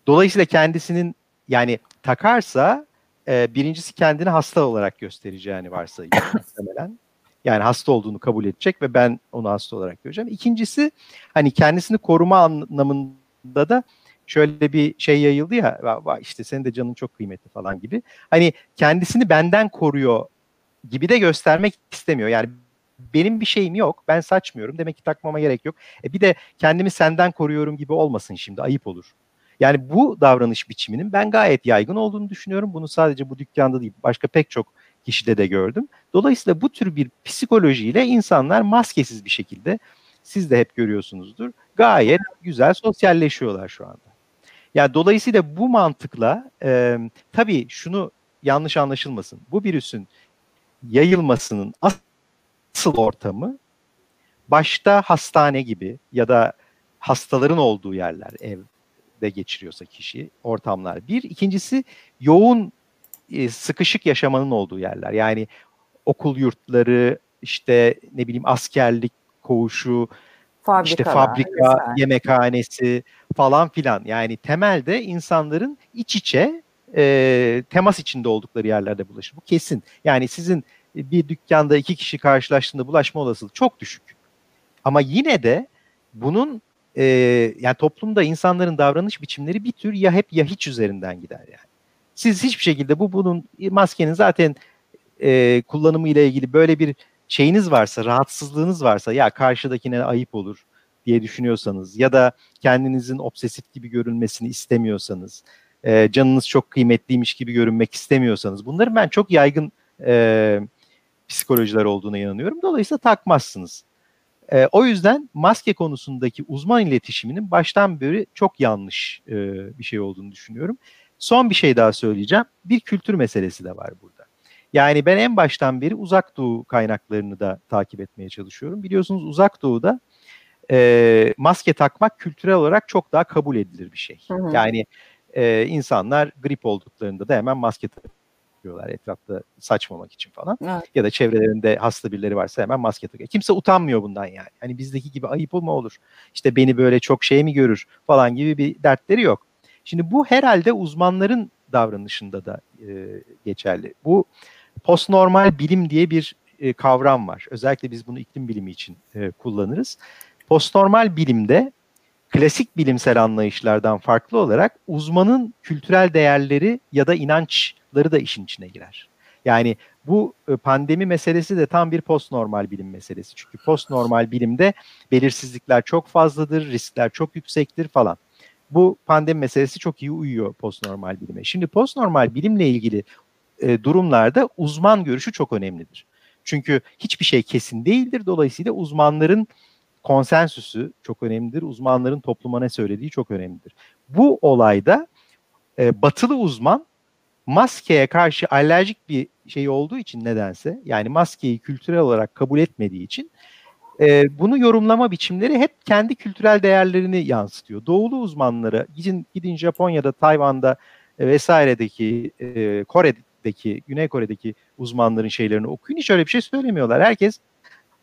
Dolayısıyla kendisinin yani takarsa e, birincisi kendini hasta olarak göstereceğini varsayıyor muhtemelen. Yani hasta olduğunu kabul edecek ve ben onu hasta olarak göreceğim. İkincisi hani kendisini koruma anlamında da şöyle bir şey yayıldı ya "Va- va- işte senin de canın çok kıymetli falan gibi. Hani kendisini benden koruyor gibi de göstermek istemiyor. Yani benim bir şeyim yok. Ben saçmıyorum. Demek ki takmama gerek yok. E bir de kendimi senden koruyorum gibi olmasın şimdi. Ayıp olur. Yani bu davranış biçiminin ben gayet yaygın olduğunu düşünüyorum. Bunu sadece bu dükkanda değil, başka pek çok kişide de gördüm. Dolayısıyla bu tür bir psikolojiyle insanlar maskesiz bir şekilde siz de hep görüyorsunuzdur. Gayet güzel sosyalleşiyorlar şu anda. Yani dolayısıyla bu mantıkla e, tabii şunu yanlış anlaşılmasın. Bu virüsün yayılmasının asıl ortamı başta hastane gibi ya da hastaların olduğu yerler evde geçiriyorsa kişi ortamlar. Bir, ikincisi yoğun e, sıkışık yaşamanın olduğu yerler. Yani okul yurtları, işte ne bileyim askerlik koğuşu, işte Fabrikalar fabrika, vesaire. yemekhanesi falan filan. Yani temelde insanların iç içe e, temas içinde oldukları yerlerde bulaşır. Bu kesin. Yani sizin bir dükkanda iki kişi karşılaştığında bulaşma olasılığı çok düşük. Ama yine de bunun e, yani toplumda insanların davranış biçimleri bir tür ya hep ya hiç üzerinden gider yani. Siz hiçbir şekilde bu bunun maskenin zaten e, kullanımı ile ilgili böyle bir şeyiniz varsa, rahatsızlığınız varsa ya karşıdakine ayıp olur diye düşünüyorsanız ya da kendinizin obsesif gibi görünmesini istemiyorsanız, e, canınız çok kıymetliymiş gibi görünmek istemiyorsanız bunların ben çok yaygın e, psikolojiler olduğuna inanıyorum. Dolayısıyla takmazsınız. E, o yüzden maske konusundaki uzman iletişiminin baştan beri çok yanlış e, bir şey olduğunu düşünüyorum. Son bir şey daha söyleyeceğim. Bir kültür meselesi de var burada. Yani ben en baştan beri uzak doğu kaynaklarını da takip etmeye çalışıyorum. Biliyorsunuz uzak doğuda e, maske takmak kültürel olarak çok daha kabul edilir bir şey. Hı hı. Yani e, insanlar grip olduklarında da hemen maske takıyorlar etrafta saçmamak için falan. Evet. Ya da çevrelerinde hasta birileri varsa hemen maske takıyor. Kimse utanmıyor bundan yani. Hani bizdeki gibi ayıp mı olur? İşte beni böyle çok şey mi görür falan gibi bir dertleri yok. Şimdi bu herhalde uzmanların davranışında da e, geçerli. Bu postnormal bilim diye bir e, kavram var. Özellikle biz bunu iklim bilimi için e, kullanırız. Postnormal bilimde klasik bilimsel anlayışlardan farklı olarak uzmanın kültürel değerleri ya da inançları da işin içine girer. Yani bu e, pandemi meselesi de tam bir postnormal bilim meselesi. Çünkü postnormal bilimde belirsizlikler çok fazladır, riskler çok yüksektir falan. Bu pandemi meselesi çok iyi uyuyor postnormal bilime. Şimdi postnormal bilimle ilgili e, durumlarda uzman görüşü çok önemlidir. Çünkü hiçbir şey kesin değildir. Dolayısıyla uzmanların konsensüsü çok önemlidir. Uzmanların topluma ne söylediği çok önemlidir. Bu olayda e, batılı uzman maskeye karşı alerjik bir şey olduğu için nedense yani maskeyi kültürel olarak kabul etmediği için e, bunu yorumlama biçimleri hep kendi kültürel değerlerini yansıtıyor. Doğulu uzmanlara gidin, gidin Japonya'da, Tayvan'da e, vesairedeki e, Kore'deki, Güney Kore'deki uzmanların şeylerini okuyun. Hiç öyle bir şey söylemiyorlar. Herkes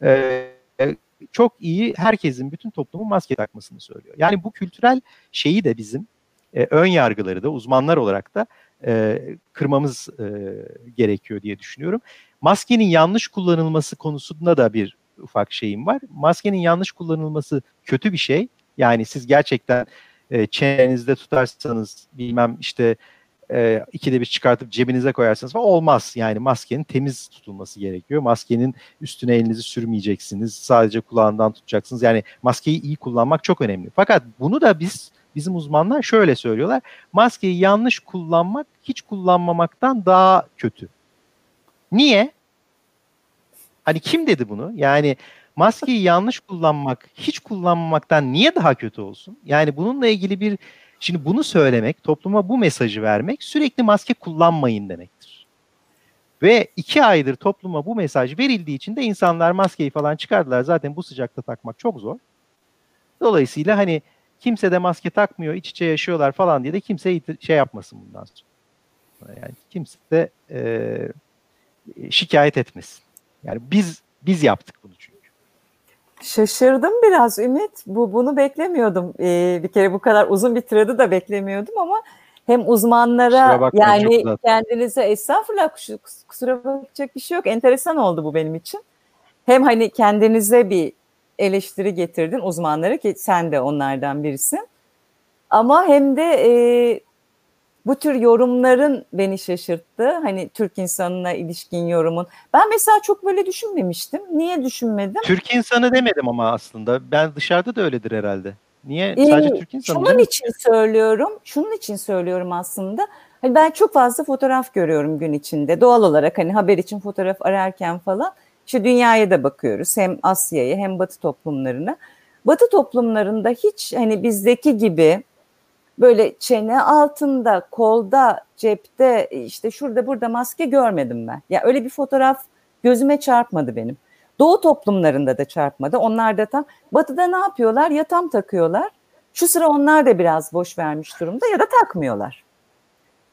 e, çok iyi herkesin, bütün toplumun maske takmasını söylüyor. Yani bu kültürel şeyi de bizim e, ön yargıları da uzmanlar olarak da e, kırmamız e, gerekiyor diye düşünüyorum. Maskenin yanlış kullanılması konusunda da bir ufak şeyim var. Maskenin yanlış kullanılması kötü bir şey. Yani siz gerçekten e, çenenizde tutarsanız bilmem işte e, ikide bir çıkartıp cebinize koyarsanız falan olmaz. Yani maskenin temiz tutulması gerekiyor. Maskenin üstüne elinizi sürmeyeceksiniz. Sadece kulağından tutacaksınız. Yani maskeyi iyi kullanmak çok önemli. Fakat bunu da biz bizim uzmanlar şöyle söylüyorlar. Maskeyi yanlış kullanmak hiç kullanmamaktan daha kötü. Niye? Hani kim dedi bunu? Yani maskeyi yanlış kullanmak, hiç kullanmamaktan niye daha kötü olsun? Yani bununla ilgili bir Şimdi bunu söylemek, topluma bu mesajı vermek sürekli maske kullanmayın demektir. Ve iki aydır topluma bu mesaj verildiği için de insanlar maskeyi falan çıkardılar. Zaten bu sıcakta takmak çok zor. Dolayısıyla hani kimse de maske takmıyor, iç içe yaşıyorlar falan diye de kimse şey yapmasın bundan sonra. Yani kimse de e, şikayet etmesin. Yani biz biz yaptık bunu çünkü. Şaşırdım biraz Ümit. Bu bunu beklemiyordum. Ee, bir kere bu kadar uzun bir tiradı da beklemiyordum ama hem uzmanlara yani kendinize estağfurullah kusura bakacak bir şey yok. Enteresan oldu bu benim için. Hem hani kendinize bir eleştiri getirdin uzmanlara ki sen de onlardan birisin. Ama hem de e, bu tür yorumların beni şaşırttı. Hani Türk insanına ilişkin yorumun. Ben mesela çok böyle düşünmemiştim. Niye düşünmedim? Türk insanı demedim ama aslında. Ben dışarıda da öyledir herhalde. Niye? Ee, Sadece Türk insanı Şunun için söylüyorum. Şunun için söylüyorum aslında. Hani ben çok fazla fotoğraf görüyorum gün içinde. Doğal olarak hani haber için fotoğraf ararken falan. İşte dünyaya da bakıyoruz. Hem Asya'ya hem Batı toplumlarına. Batı toplumlarında hiç hani bizdeki gibi böyle çene altında, kolda, cepte, işte şurada burada maske görmedim ben. Ya öyle bir fotoğraf gözüme çarpmadı benim. Doğu toplumlarında da çarpmadı. Onlar da tam batıda ne yapıyorlar? Ya tam takıyorlar. Şu sıra onlar da biraz boş vermiş durumda ya da takmıyorlar.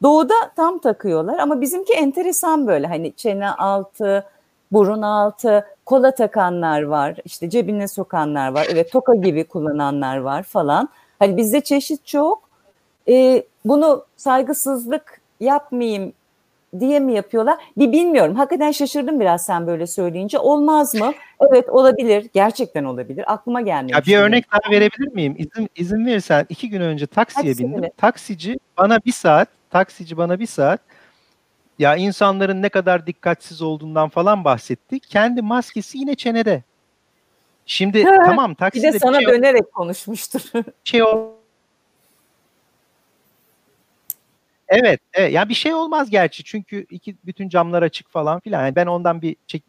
Doğuda tam takıyorlar ama bizimki enteresan böyle hani çene altı, burun altı, kola takanlar var, işte cebine sokanlar var, evet toka gibi kullananlar var falan. Hani bizde çeşit çok e, bunu saygısızlık yapmayayım diye mi yapıyorlar? Bir bilmiyorum. Hakikaten şaşırdım biraz sen böyle söyleyince. Olmaz mı? Evet olabilir. Gerçekten olabilir. Aklıma gelmiyor. Ya bir örnek daha verebilir miyim? İzin, izin verirsen iki gün önce taksiye Taksi bindim. Mi? Taksici bana bir saat, taksici bana bir saat ya insanların ne kadar dikkatsiz olduğundan falan bahsetti. Kendi maskesi yine çenede. Şimdi tamam takside bir de sana bir şey dönerek konuşmuştur. Şey o Evet, evet. Ya bir şey olmaz gerçi çünkü iki bütün camlar açık falan filan. Yani ben ondan bir çek,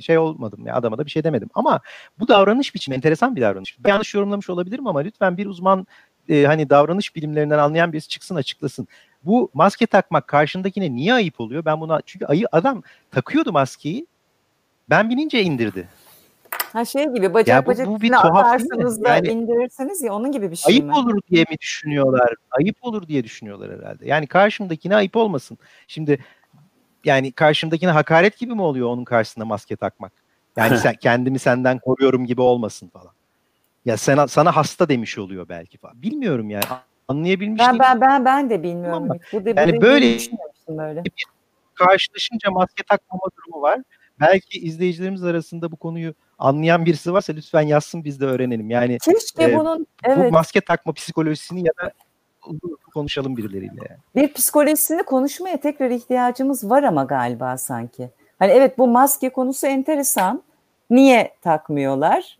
şey olmadım ya adama da bir şey demedim. Ama bu davranış biçimi enteresan bir davranış. Ben yanlış yorumlamış olabilirim ama lütfen bir uzman e, hani davranış bilimlerinden anlayan birisi çıksın açıklasın. Bu maske takmak karşındakine niye ayıp oluyor? Ben buna çünkü ayı adam takıyordu maskeyi. Ben binince indirdi. Ha şey gibi bacak ya bu, bacak bu bir atarsınız da yani, indirirseniz ya onun gibi bir şey ayıp mi? Ayıp olur diye mi düşünüyorlar? Ayıp olur diye düşünüyorlar herhalde. Yani karşımdakine ayıp olmasın. Şimdi yani karşımdakine hakaret gibi mi oluyor onun karşısında maske takmak? Yani sen kendimi senden koruyorum gibi olmasın falan. Ya sana sana hasta demiş oluyor belki falan. Bilmiyorum yani. Anlayabilmiş Ben ben ben ben de bilmiyorum. Ama Bu da yani bu böyle- böyle. Karşılaşınca maske takmama durumu var. Belki izleyicilerimiz arasında bu konuyu anlayan birisi varsa lütfen yazsın biz de öğrenelim. Yani Keşke e, bunun bu evet maske takma psikolojisini ya da konuşalım birileriyle. Yani. bir psikolojisini konuşmaya tekrar ihtiyacımız var ama galiba sanki. Hani evet bu maske konusu enteresan. Niye takmıyorlar?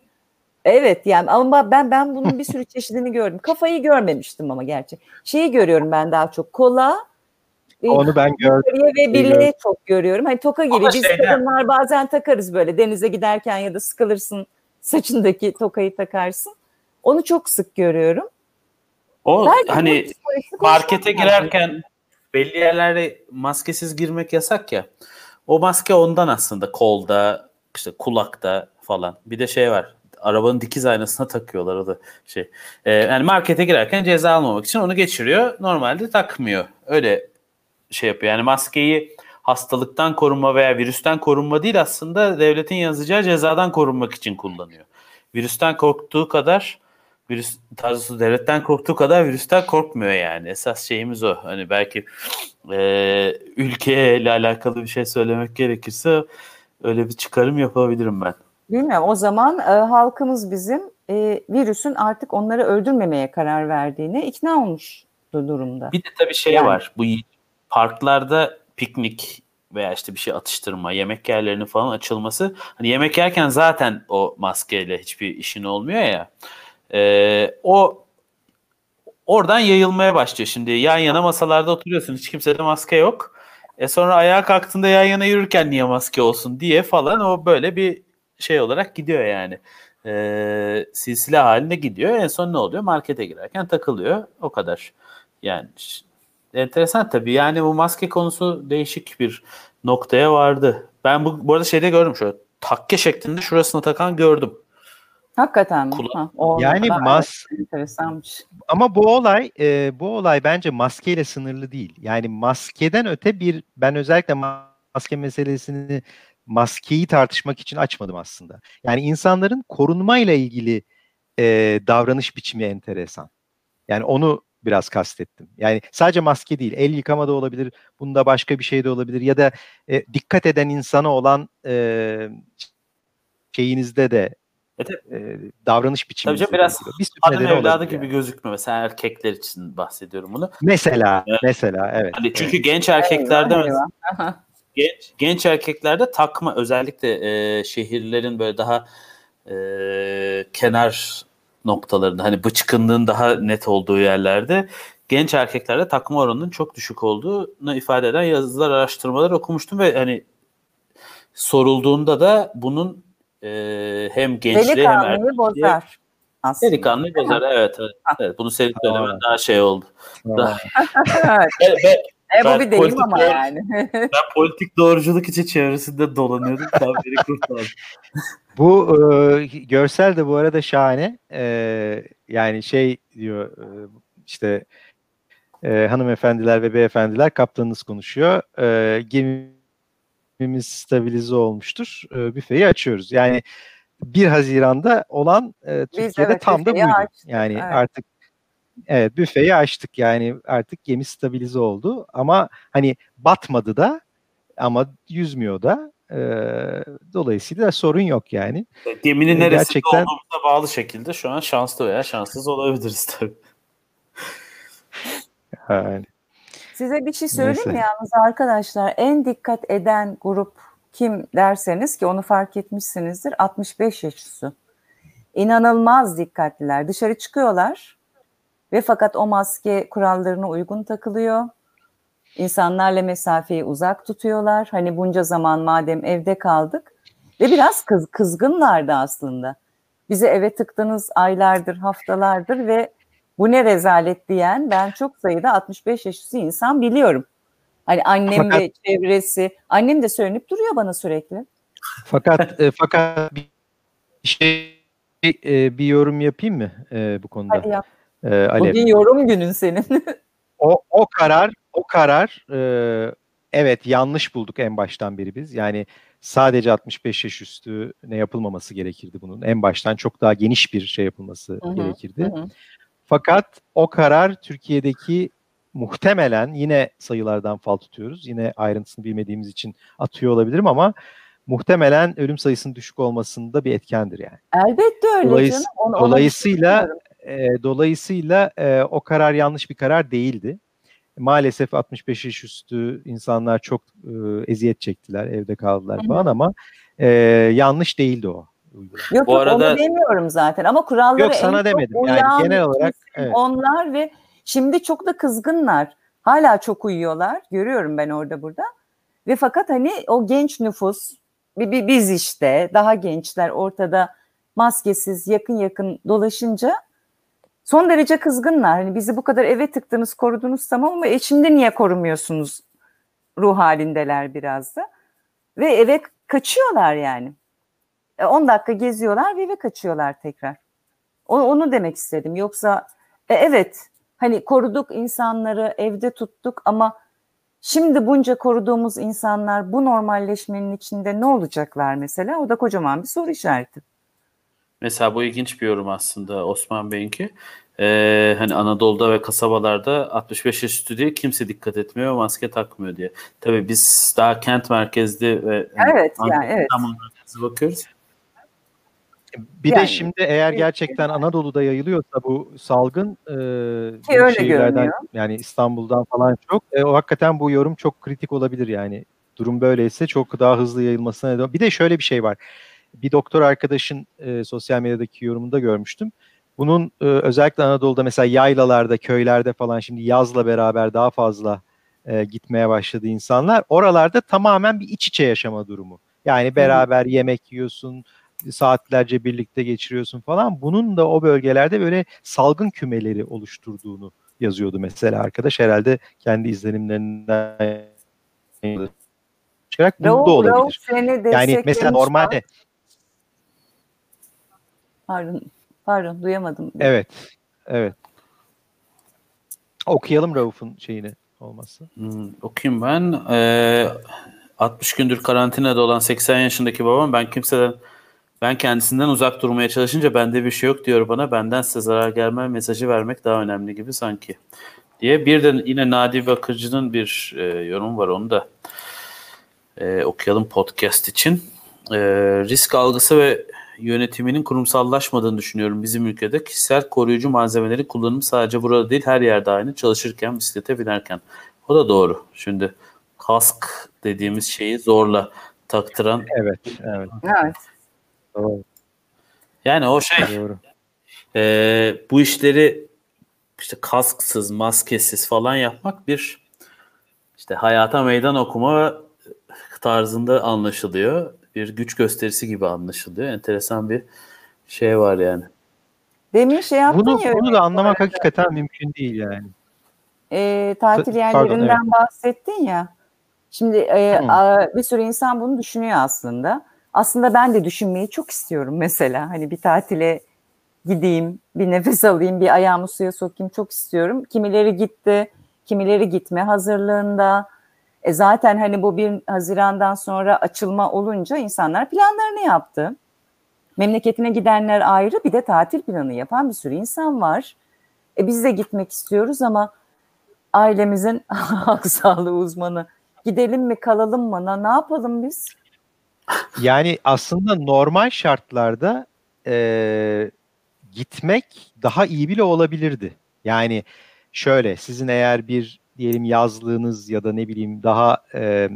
Evet yani ama ben ben bunun bir sürü çeşidini gördüm. Kafayı görmemiştim ama gerçi. Şeyi görüyorum ben daha çok. Kola Onu ben gördüm. ve gördüm. çok görüyorum. Hani toka gibi Ama biz şeyden- kadınlar bazen takarız böyle denize giderken ya da sıkılırsın saçındaki tokayı takarsın. Onu çok sık görüyorum. O Belki hani markete girerken belli yerlere maskesiz girmek yasak ya. O maske ondan aslında kolda, işte kulakta falan. Bir de şey var. Arabanın dikiz aynasına takıyorlar o da şey. Ee, yani markete girerken ceza almamak için onu geçiriyor. Normalde takmıyor. Öyle şey yapıyor. Yani maskeyi hastalıktan korunma veya virüsten korunma değil aslında devletin yazacağı cezadan korunmak için kullanıyor. Virüsten korktuğu kadar virüs tarzı devletten korktuğu kadar virüsten korkmuyor yani. Esas şeyimiz o. Hani belki e, ülkeyle alakalı bir şey söylemek gerekirse öyle bir çıkarım yapabilirim ben. Bilmiyorum o zaman e, halkımız bizim e, virüsün artık onları öldürmemeye karar verdiğine ikna olmuş du- durumda. Bir de tabii şey Yani. var. Bu parklarda piknik veya işte bir şey atıştırma, yemek yerlerinin falan açılması. Hani yemek yerken zaten o maskeyle hiçbir işin olmuyor ya. Ee, o oradan yayılmaya başlıyor şimdi. Yan yana masalarda oturuyorsun. Hiç kimsede maske yok. E sonra ayağa kalktığında yan yana yürürken niye maske olsun diye falan o böyle bir şey olarak gidiyor yani. Ee, silsile halinde gidiyor. En son ne oluyor? Markete girerken takılıyor. O kadar. Yani enteresan tabii. Yani bu maske konusu değişik bir noktaya vardı. Ben bu, bu arada şeyde gördüm şöyle takke şeklinde şurasına takan gördüm. Hakikaten mi? Kula- Ha, o- Yani mas enteresanmış. ama bu olay e, bu olay bence maskeyle sınırlı değil. Yani maskeden öte bir ben özellikle ma- maske meselesini maskeyi tartışmak için açmadım aslında. Yani insanların korunmayla ilgili e, davranış biçimi enteresan. Yani onu biraz kastettim. Yani sadece maske değil, el yıkama da olabilir, bunda başka bir şey de olabilir ya da e, dikkat eden insana olan e, şeyinizde de Evet, e, davranış biçiminizde Tabii biraz bir nedeni evladı gibi yani. gözükme. Mesela erkekler için bahsediyorum bunu. Mesela, Evet. mesela evet. Hani çünkü evet. genç erkeklerde mesela. Aha. genç, genç erkeklerde takma özellikle e, şehirlerin böyle daha e, kenar noktalarında hani bıçkınlığın daha net olduğu yerlerde genç erkeklerde takma oranının çok düşük olduğunu ifade eden yazılar, araştırmalar okumuştum ve hani sorulduğunda da bunun e, hem gençliğe hem Delikanlıyı erkekliğe bozar. Aslında. delikanlı bozar. Evet, evet, evet. Bunu senin söylemen daha şey oldu. Tamam. evet. E, bu Ben bir deyim ama doğru- yani. ben politik doğruculuk için çevresinde dolanıyordum. Tam beni kurtardı. Bu e, görsel de bu arada şahane. E, yani şey diyor e, işte e, hanımefendiler ve beyefendiler kaptanınız konuşuyor. E, gemimiz stabilize olmuştur. E, büfeyi açıyoruz. Yani 1 Haziran'da olan e, Türkiye'de evet, tam da buydu. açtık, Yani evet. artık evet büfeyi açtık. Yani artık gemi stabilize oldu. Ama hani batmadı da ama yüzmüyor da. E, dolayısıyla sorun yok yani. Geminin E, neresinde gerçekten- olduğumuza bağlı şekilde şu an şanslı veya şanssız olabiliriz tabii. Yani. Size bir şey söyleyeyim mi Neyse. yalnız arkadaşlar? En dikkat eden grup kim derseniz ki onu fark etmişsinizdir 65 yaş üstü. İnanılmaz dikkatliler. Dışarı çıkıyorlar ve fakat o maske kurallarına uygun takılıyor. İnsanlarla mesafeyi uzak tutuyorlar. Hani bunca zaman madem evde kaldık ve biraz kız, kızgınlardı aslında. Bizi eve tıktınız aylardır, haftalardır ve bu ne rezalet diyen ben çok sayıda 65 yaş üstü insan biliyorum. Hani annem ve çevresi, annem de söylenip duruyor bana sürekli. Fakat e, fakat bir şey e, bir yorum yapayım mı e, bu konuda? Hadi yap. E, Alev. Bugün yorum günün senin. O o karar o karar e, evet yanlış bulduk en baştan beri biz. Yani sadece 65 yaş üstü ne yapılmaması gerekirdi bunun. En baştan çok daha geniş bir şey yapılması Hı hı, gerekirdi. hı. Fakat o karar Türkiye'deki muhtemelen yine sayılardan fal tutuyoruz. Yine ayrıntısını bilmediğimiz için atıyor olabilirim ama muhtemelen ölüm sayısının düşük olmasında bir etkendir yani. Elbette öyle Dolayıs- canım. Onu- dolayısıyla. E, dolayısıyla e, o karar yanlış bir karar değildi. Maalesef 65 yaş üstü insanlar çok e, eziyet çektiler, evde kaldılar falan ama e, yanlış değildi o. uygulama. Yok Bu arada- onu demiyorum zaten ama kurallara Yok, en sana çok demedim. Yani uyan genel olarak, evet. onlar ve şimdi çok da kızgınlar. Hala çok uyuyorlar. Görüyorum ben orada burada. Ve fakat hani o genç nüfus bi- bi- biz işte daha gençler ortada maskesiz yakın yakın dolaşınca son derece kızgınlar. Hani bizi bu kadar eve tıktınız korudunuz tamam ama e şimdi niye korumuyorsunuz ruh halindeler biraz da. Ve eve kaçıyorlar yani. E, 10 dakika geziyorlar ve eve kaçıyorlar tekrar. O- Onu demek istedim. Yoksa e, evet hani koruduk insanları evde tuttuk ama şimdi bunca koruduğumuz insanlar bu normalleşmenin içinde ne olacaklar mesela? O da kocaman bir soru işareti. Mesela bu ilginç bir yorum aslında Osman Bey'inki. Ee, hani Anadolu'da ve kasabalarda 65 yaş üstü diye kimse dikkat etmiyor, maske takmıyor diye. Tabii biz daha kent merkezli ve hani Evet, yani evet. Bakıyoruz. Bir de Yani- şimdi eğer gerçekten Anadolu'da yayılıyorsa bu salgın e, öyle şehirlerden görünüyor. yani İstanbul'dan falan çok e, o hakikaten bu yorum çok kritik olabilir yani. Durum böyleyse çok daha hızlı yayılmasına neden. Bir de şöyle bir şey var. Bir doktor arkadaşın e, sosyal medyadaki yorumunda görmüştüm. Bunun e, özellikle Anadolu'da mesela yaylalarda, köylerde falan şimdi yazla beraber daha fazla e, gitmeye başladı insanlar. Oralarda tamamen bir iç içe yaşama durumu. Yani beraber yemek yiyorsun, saatlerce birlikte geçiriyorsun falan. Bunun da o bölgelerde böyle salgın kümeleri oluşturduğunu yazıyordu mesela arkadaş. Herhalde kendi izlenimlerinden çıkarak bu da olabilir. Rauf seni Yani mesela normalde Pardon, pardon duyamadım. evet evet okuyalım Rauf'un şeyini olmazsa. Hmm, okuyayım ben. Ee, 60 gündür karantinada olan 80 yaşındaki babam ben kimseden ben kendisinden uzak durmaya çalışınca bende bir şey yok diyor bana. Benden size zarar gelmez mesajı vermek daha önemli gibi sanki. Diye bir de yine Nadi Bakırcı'nın bir e, yorum var onu da e, okuyalım podcast için. E, risk algısı ve yönetiminin kurumsallaşmadığını düşünüyorum bizim ülkede. Kişisel koruyucu malzemelerin kullanımı sadece burada değil her yerde aynı. Çalışırken, bisiklete binerken. O da doğru. Şimdi kask dediğimiz şeyi zorla taktıran. Evet evet Evet. doğru. Yani o şey doğru. e, bu işleri işte kasksız, maskesiz falan yapmak bir işte hayata meydan okuma tarzında anlaşılıyor. Bir güç gösterisi gibi anlaşılıyor. Enteresan bir şey var yani. Demin şey yaptın Bunu, ya bunu da anlamak hakikaten mümkün değil yani. e, tatil Ta- pardon, yerlerinden bahsettin ya. Şimdi e, a- bir sürü insan bunu düşünüyor aslında. Aslında ben de düşünmeyi çok istiyorum mesela. Hani bir tatile gideyim, bir nefes alayım, bir ayağımı suya sokayım çok istiyorum. Kimileri gitti, kimileri gitme hazırlığında. E zaten hani bu bir Haziran'dan sonra açılma olunca insanlar planlarını yaptı. Memleketine gidenler ayrı bir de tatil planı yapan bir sürü insan var. E biz de gitmek istiyoruz ama ailemizin halk sağlığı uzmanı gidelim mi kalalım mı ne yapalım biz? Yani aslında normal şartlarda e, gitmek daha iyi bile olabilirdi. Yani şöyle sizin eğer bir diyelim yazlığınız ya da ne bileyim daha e,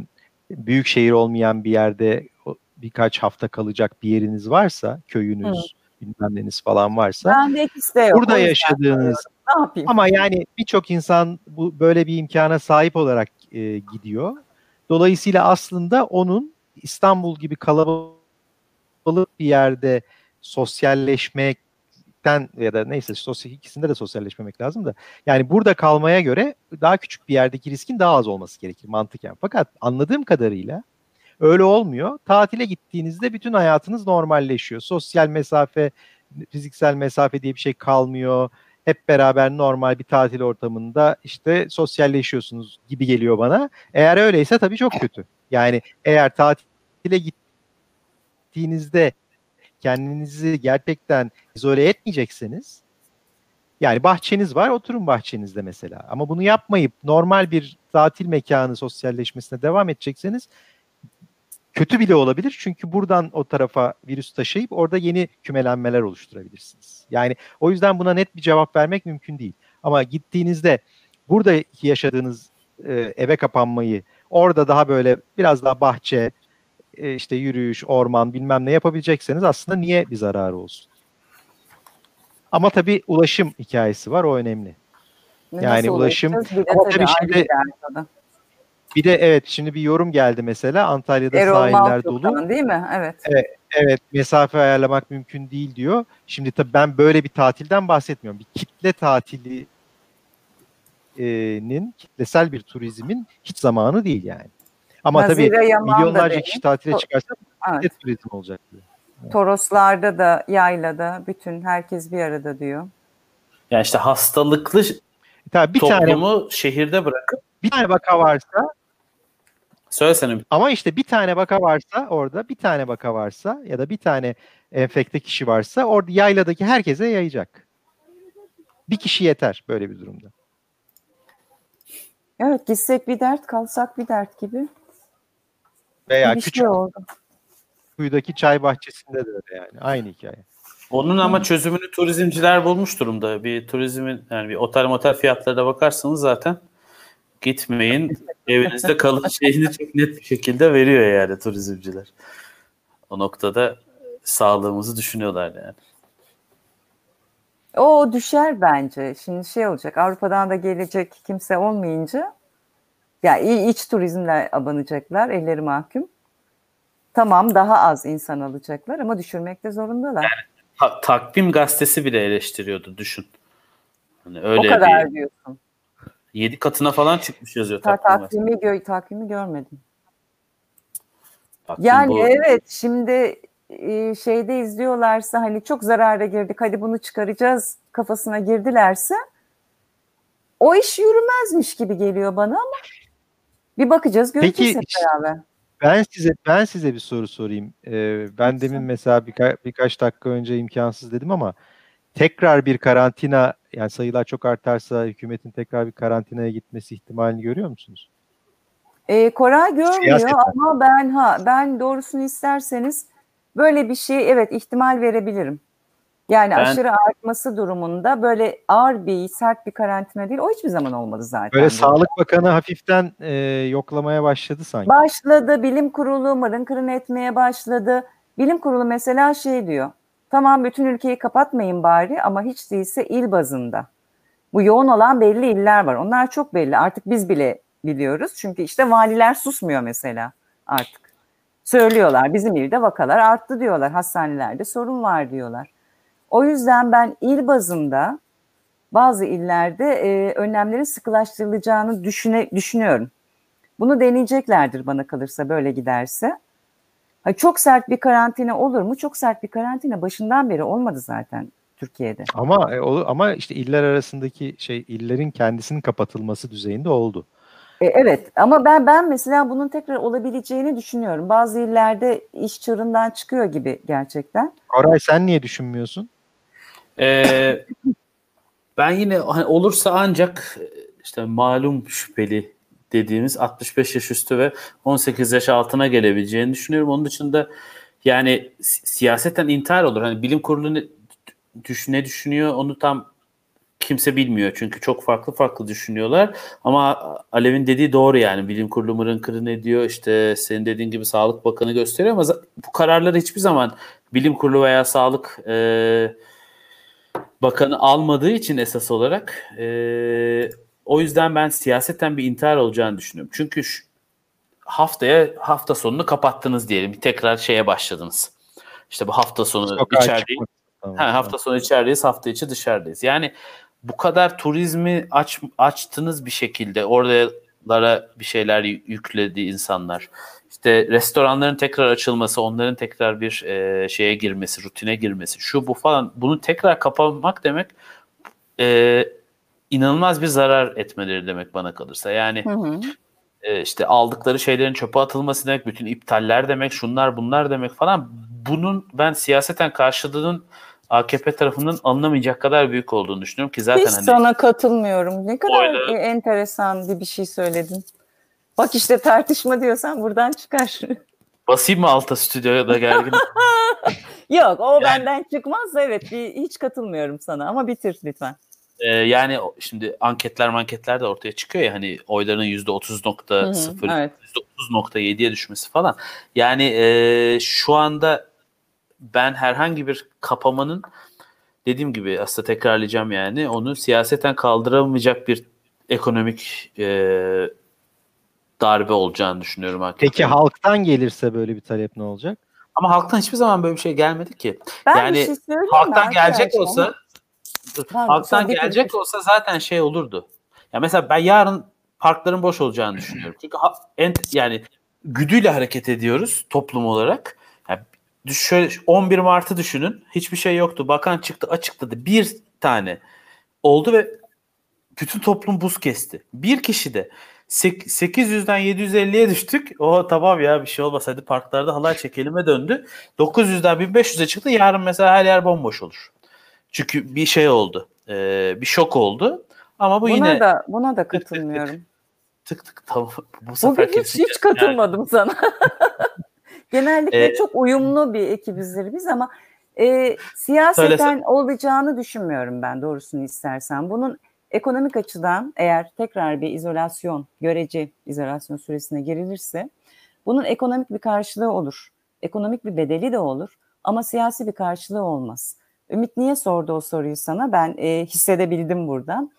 büyük şehir olmayan bir yerde birkaç hafta kalacak bir yeriniz varsa köyünüz bilmem neniz falan varsa Ben de ikisi de yok. burada yaşadığınız Ne yapayım? ama yani birçok insan bu böyle bir imkana sahip olarak e, gidiyor. Dolayısıyla aslında onun İstanbul gibi kalabalık bir yerde sosyalleşmekten ya da neyse sosyal ikisinde de sosyalleşmemek lazım da yani burada kalmaya göre daha küçük bir yerdeki riskin daha az olması gerekir mantıken. Fakat anladığım kadarıyla öyle olmuyor. Tatile gittiğinizde bütün hayatınız normalleşiyor. Sosyal mesafe, fiziksel mesafe diye bir şey kalmıyor hep beraber normal bir tatil ortamında işte sosyalleşiyorsunuz gibi geliyor bana. Eğer öyleyse tabii çok kötü. Yani eğer tatile gittiğinizde kendinizi gerçekten izole etmeyecekseniz yani bahçeniz var oturun bahçenizde mesela ama bunu yapmayıp normal bir tatil mekanı sosyalleşmesine devam edecekseniz kötü bile olabilir. Çünkü buradan o tarafa virüs taşıyıp orada yeni kümelenmeler oluşturabilirsiniz. Yani o yüzden buna net bir cevap vermek mümkün değil. Ama gittiğinizde buradaki yaşadığınız e, eve kapanmayı orada daha böyle biraz daha bahçe, e, işte yürüyüş, orman bilmem ne yapabilecekseniz aslında niye bir zararı olsun? Ama tabii ulaşım hikayesi var o önemli. Nasıl Yani ulaşım-? Bir de tabii şimdi- bir de evet şimdi bir yorum geldi mesela Antalya'da Erol sahiller dolu. Değil mi? Evet. Evet mesafe ayarlamak mümkün değil diyor. Şimdi tabii ben böyle bir tatilden bahsetmiyorum. Bir kitle tatilinin kitlesel bir turizmin hiç zamanı değil yani. Ama Nazire tabii Yaman milyonlarca kişi tatile çıkarsa Evet. turizm olacak diyor. Toroslarda da, yaylada bütün herkes bir arada diyor. Yani işte hastalıklı Tabii bir tane toplumu şehirde bırakıp bir tane vaka varsa söylesene ama işte bir tane vaka varsa orada bir tane vaka varsa ya da bir tane enfekte kişi varsa orada yayladaki herkese yayacak. Bir kişi yeter böyle bir durumda. Evet gitsek bir dert kalsak bir dert gibi Veya bir küçük şey oldu. kuyudaki çay bahçesinde de öyle yani. Aynı hikaye. Onun ama çözümünü turizmciler bulmuş durumda. Bir turizmin yani bir otel motel fiyatlarına bakarsanız zaten gitmeyin evinizde kalın şeyini çok net bir şekilde veriyor yani turizmciler. O noktada sağlığımızı düşünüyorlar yani. O düşer bence. Şimdi şey olacak Avrupa'dan da gelecek kimse olmayınca ya i- iç turizmle abanacaklar elleri mahkum. Tamam daha az insan alacaklar ama düşürmekte zorundalar. Ta- takvim gazetesi bile eleştiriyordu düşün. Hani o öyle kadar bir diyorsun. 7 katına falan çıkmış yazıyor Ta- takvim gazetesi. takvimi, gö- takvimi görmedim. Takvim Yani bu- evet şimdi e, şeyde izliyorlarsa hani çok zarara girdik hadi bunu çıkaracağız kafasına girdilerse o iş yürümezmiş gibi geliyor bana ama bir bakacağız göreceğiz Peki, hep beraber. Ben size ben size bir soru sorayım. Ee, ben demin mesela birka- birkaç dakika önce imkansız dedim ama tekrar bir karantina yani sayılar çok artarsa hükümetin tekrar bir karantinaya gitmesi ihtimalini görüyor musunuz? E, Koray görmüyor Siyaseten. ama ben ha ben doğrusunu isterseniz böyle bir şey evet ihtimal verebilirim. Yani Ben- aşırı artması durumunda böyle ağır bir sert bir karantina değil o hiçbir zaman olmadı zaten. Böyle bu. Sağlık Bakanı hafiften e, yoklamaya başladı sanki. Başladı bilim kurulu mırın kırın etmeye başladı. Bilim kurulu mesela şey diyor. Tamam bütün ülkeyi kapatmayın bari ama hiç değilse il bazında. Bu yoğun olan belli iller var. Onlar çok belli. Artık biz bile biliyoruz. Çünkü işte valiler susmuyor mesela artık. Söylüyorlar bizim ilde vakalar arttı diyorlar. Hastanelerde sorun var diyorlar. O yüzden ben il bazında bazı illerde e, önlemlerin sıkılaştırılacağını düşüne, düşünüyorum. Bunu deneyeceklerdir bana kalırsa böyle giderse. Ha, çok sert bir karantina olur mu? Çok sert bir karantina başından beri olmadı zaten Türkiye'de. Ama e, ama işte iller arasındaki şey illerin kendisinin kapatılması düzeyinde oldu. E, evet ama ben ben mesela bunun tekrar olabileceğini düşünüyorum. Bazı illerde iş çığırından çıkıyor gibi gerçekten. Koray sen niye düşünmüyorsun? Ee, ben yine hani olursa ancak işte malum şüpheli dediğimiz 65 yaş üstü ve 18 yaş altına gelebileceğini düşünüyorum. Onun dışında yani si- siyaseten intihar olur. Hani bilim kurulu ne, düş, ne düşünüyor onu tam kimse bilmiyor. Çünkü çok farklı farklı düşünüyorlar. Ama Alev'in dediği doğru yani. Bilim kurulu mırın kırın ediyor. İşte senin dediğin gibi Sağlık Bakanı gösteriyor ama bu kararları hiçbir zaman bilim kurulu veya sağlık e, bakanı almadığı için esas olarak e, o yüzden ben siyaseten bir intihar olacağını düşünüyorum. Çünkü şu, haftaya hafta sonunu kapattınız diyelim. Tekrar şeye başladınız. İşte bu hafta sonu Sokağa içerideyiz. Tamam, Ha, hafta sonu içerideyiz, hafta içi dışarıdayız. Yani bu kadar turizmi aç, açtınız bir şekilde. Oralara bir şeyler yü- yükledi insanlar. İşte restoranların tekrar açılması, onların tekrar bir e, şeye girmesi, rutine girmesi, şu bu falan. Bunu tekrar kapamak demek e, inanılmaz bir zarar etmeleri demek bana kalırsa. Yani hı hı. E, işte aldıkları şeylerin çöpe atılması demek, bütün iptaller demek, şunlar bunlar demek falan. Bunun ben siyaseten karşılığının AKP tarafından alınamayacak kadar büyük olduğunu düşünüyorum ki zaten Hiç hani sana katılmıyorum. Ne kadar oyları... enteresan bir şey söyledin. Bak işte tartışma diyorsan buradan çıkar. Basayım mı alta stüdyoya da gergin? Yok o yani, benden çıkmaz evet bir, hiç katılmıyorum sana ama bitir lütfen. E, yani şimdi anketler manketler de ortaya çıkıyor ya hani oyların %30.0 evet. %30.7'ye düşmesi falan. Yani e, şu anda ben herhangi bir kapamanın dediğim gibi aslında tekrarlayacağım yani onu siyaseten kaldıramayacak bir ekonomik e, darbe olacağını düşünüyorum. Hakikaten. Peki halktan gelirse böyle bir talep ne olacak? Ama halktan hiçbir zaman böyle bir şey gelmedi ki. Ben yani şey halktan gelecek olsa ama. halktan gelecek bir... olsa zaten şey olurdu. Ya mesela ben yarın parkların boş olacağını düşünüyorum. Çünkü ha, en, yani güdüyle hareket ediyoruz toplum olarak. Yani şöyle 11 Mart'ı düşünün. Hiçbir şey yoktu. Bakan çıktı açıkladı. Bir tane oldu ve bütün toplum buz kesti. Bir kişi de 800'den 750'ye düştük. O tamam ya bir şey olmaz hadi parklarda halay çekelime döndü. 900'den 1500'e çıktı. Yarın mesela her yer bomboş olur. Çünkü bir şey oldu. E, bir şok oldu. Ama bu buna yine... Da, buna da katılmıyorum. Tık tık, tık, tamam. Bu sefer Bugün hiç, hiç katılmadım yani. sana. Genellikle ee, çok uyumlu bir ekibizdir biz ama e, siyaseten söylesem. olacağını düşünmüyorum ben doğrusunu istersen. Bunun Ekonomik açıdan eğer tekrar bir izolasyon, görece izolasyon süresine girilirse bunun ekonomik bir karşılığı olur. Ekonomik bir bedeli de olur ama siyasi bir karşılığı olmaz. Ümit niye sordu o soruyu sana? Ben e, hissedebildim buradan.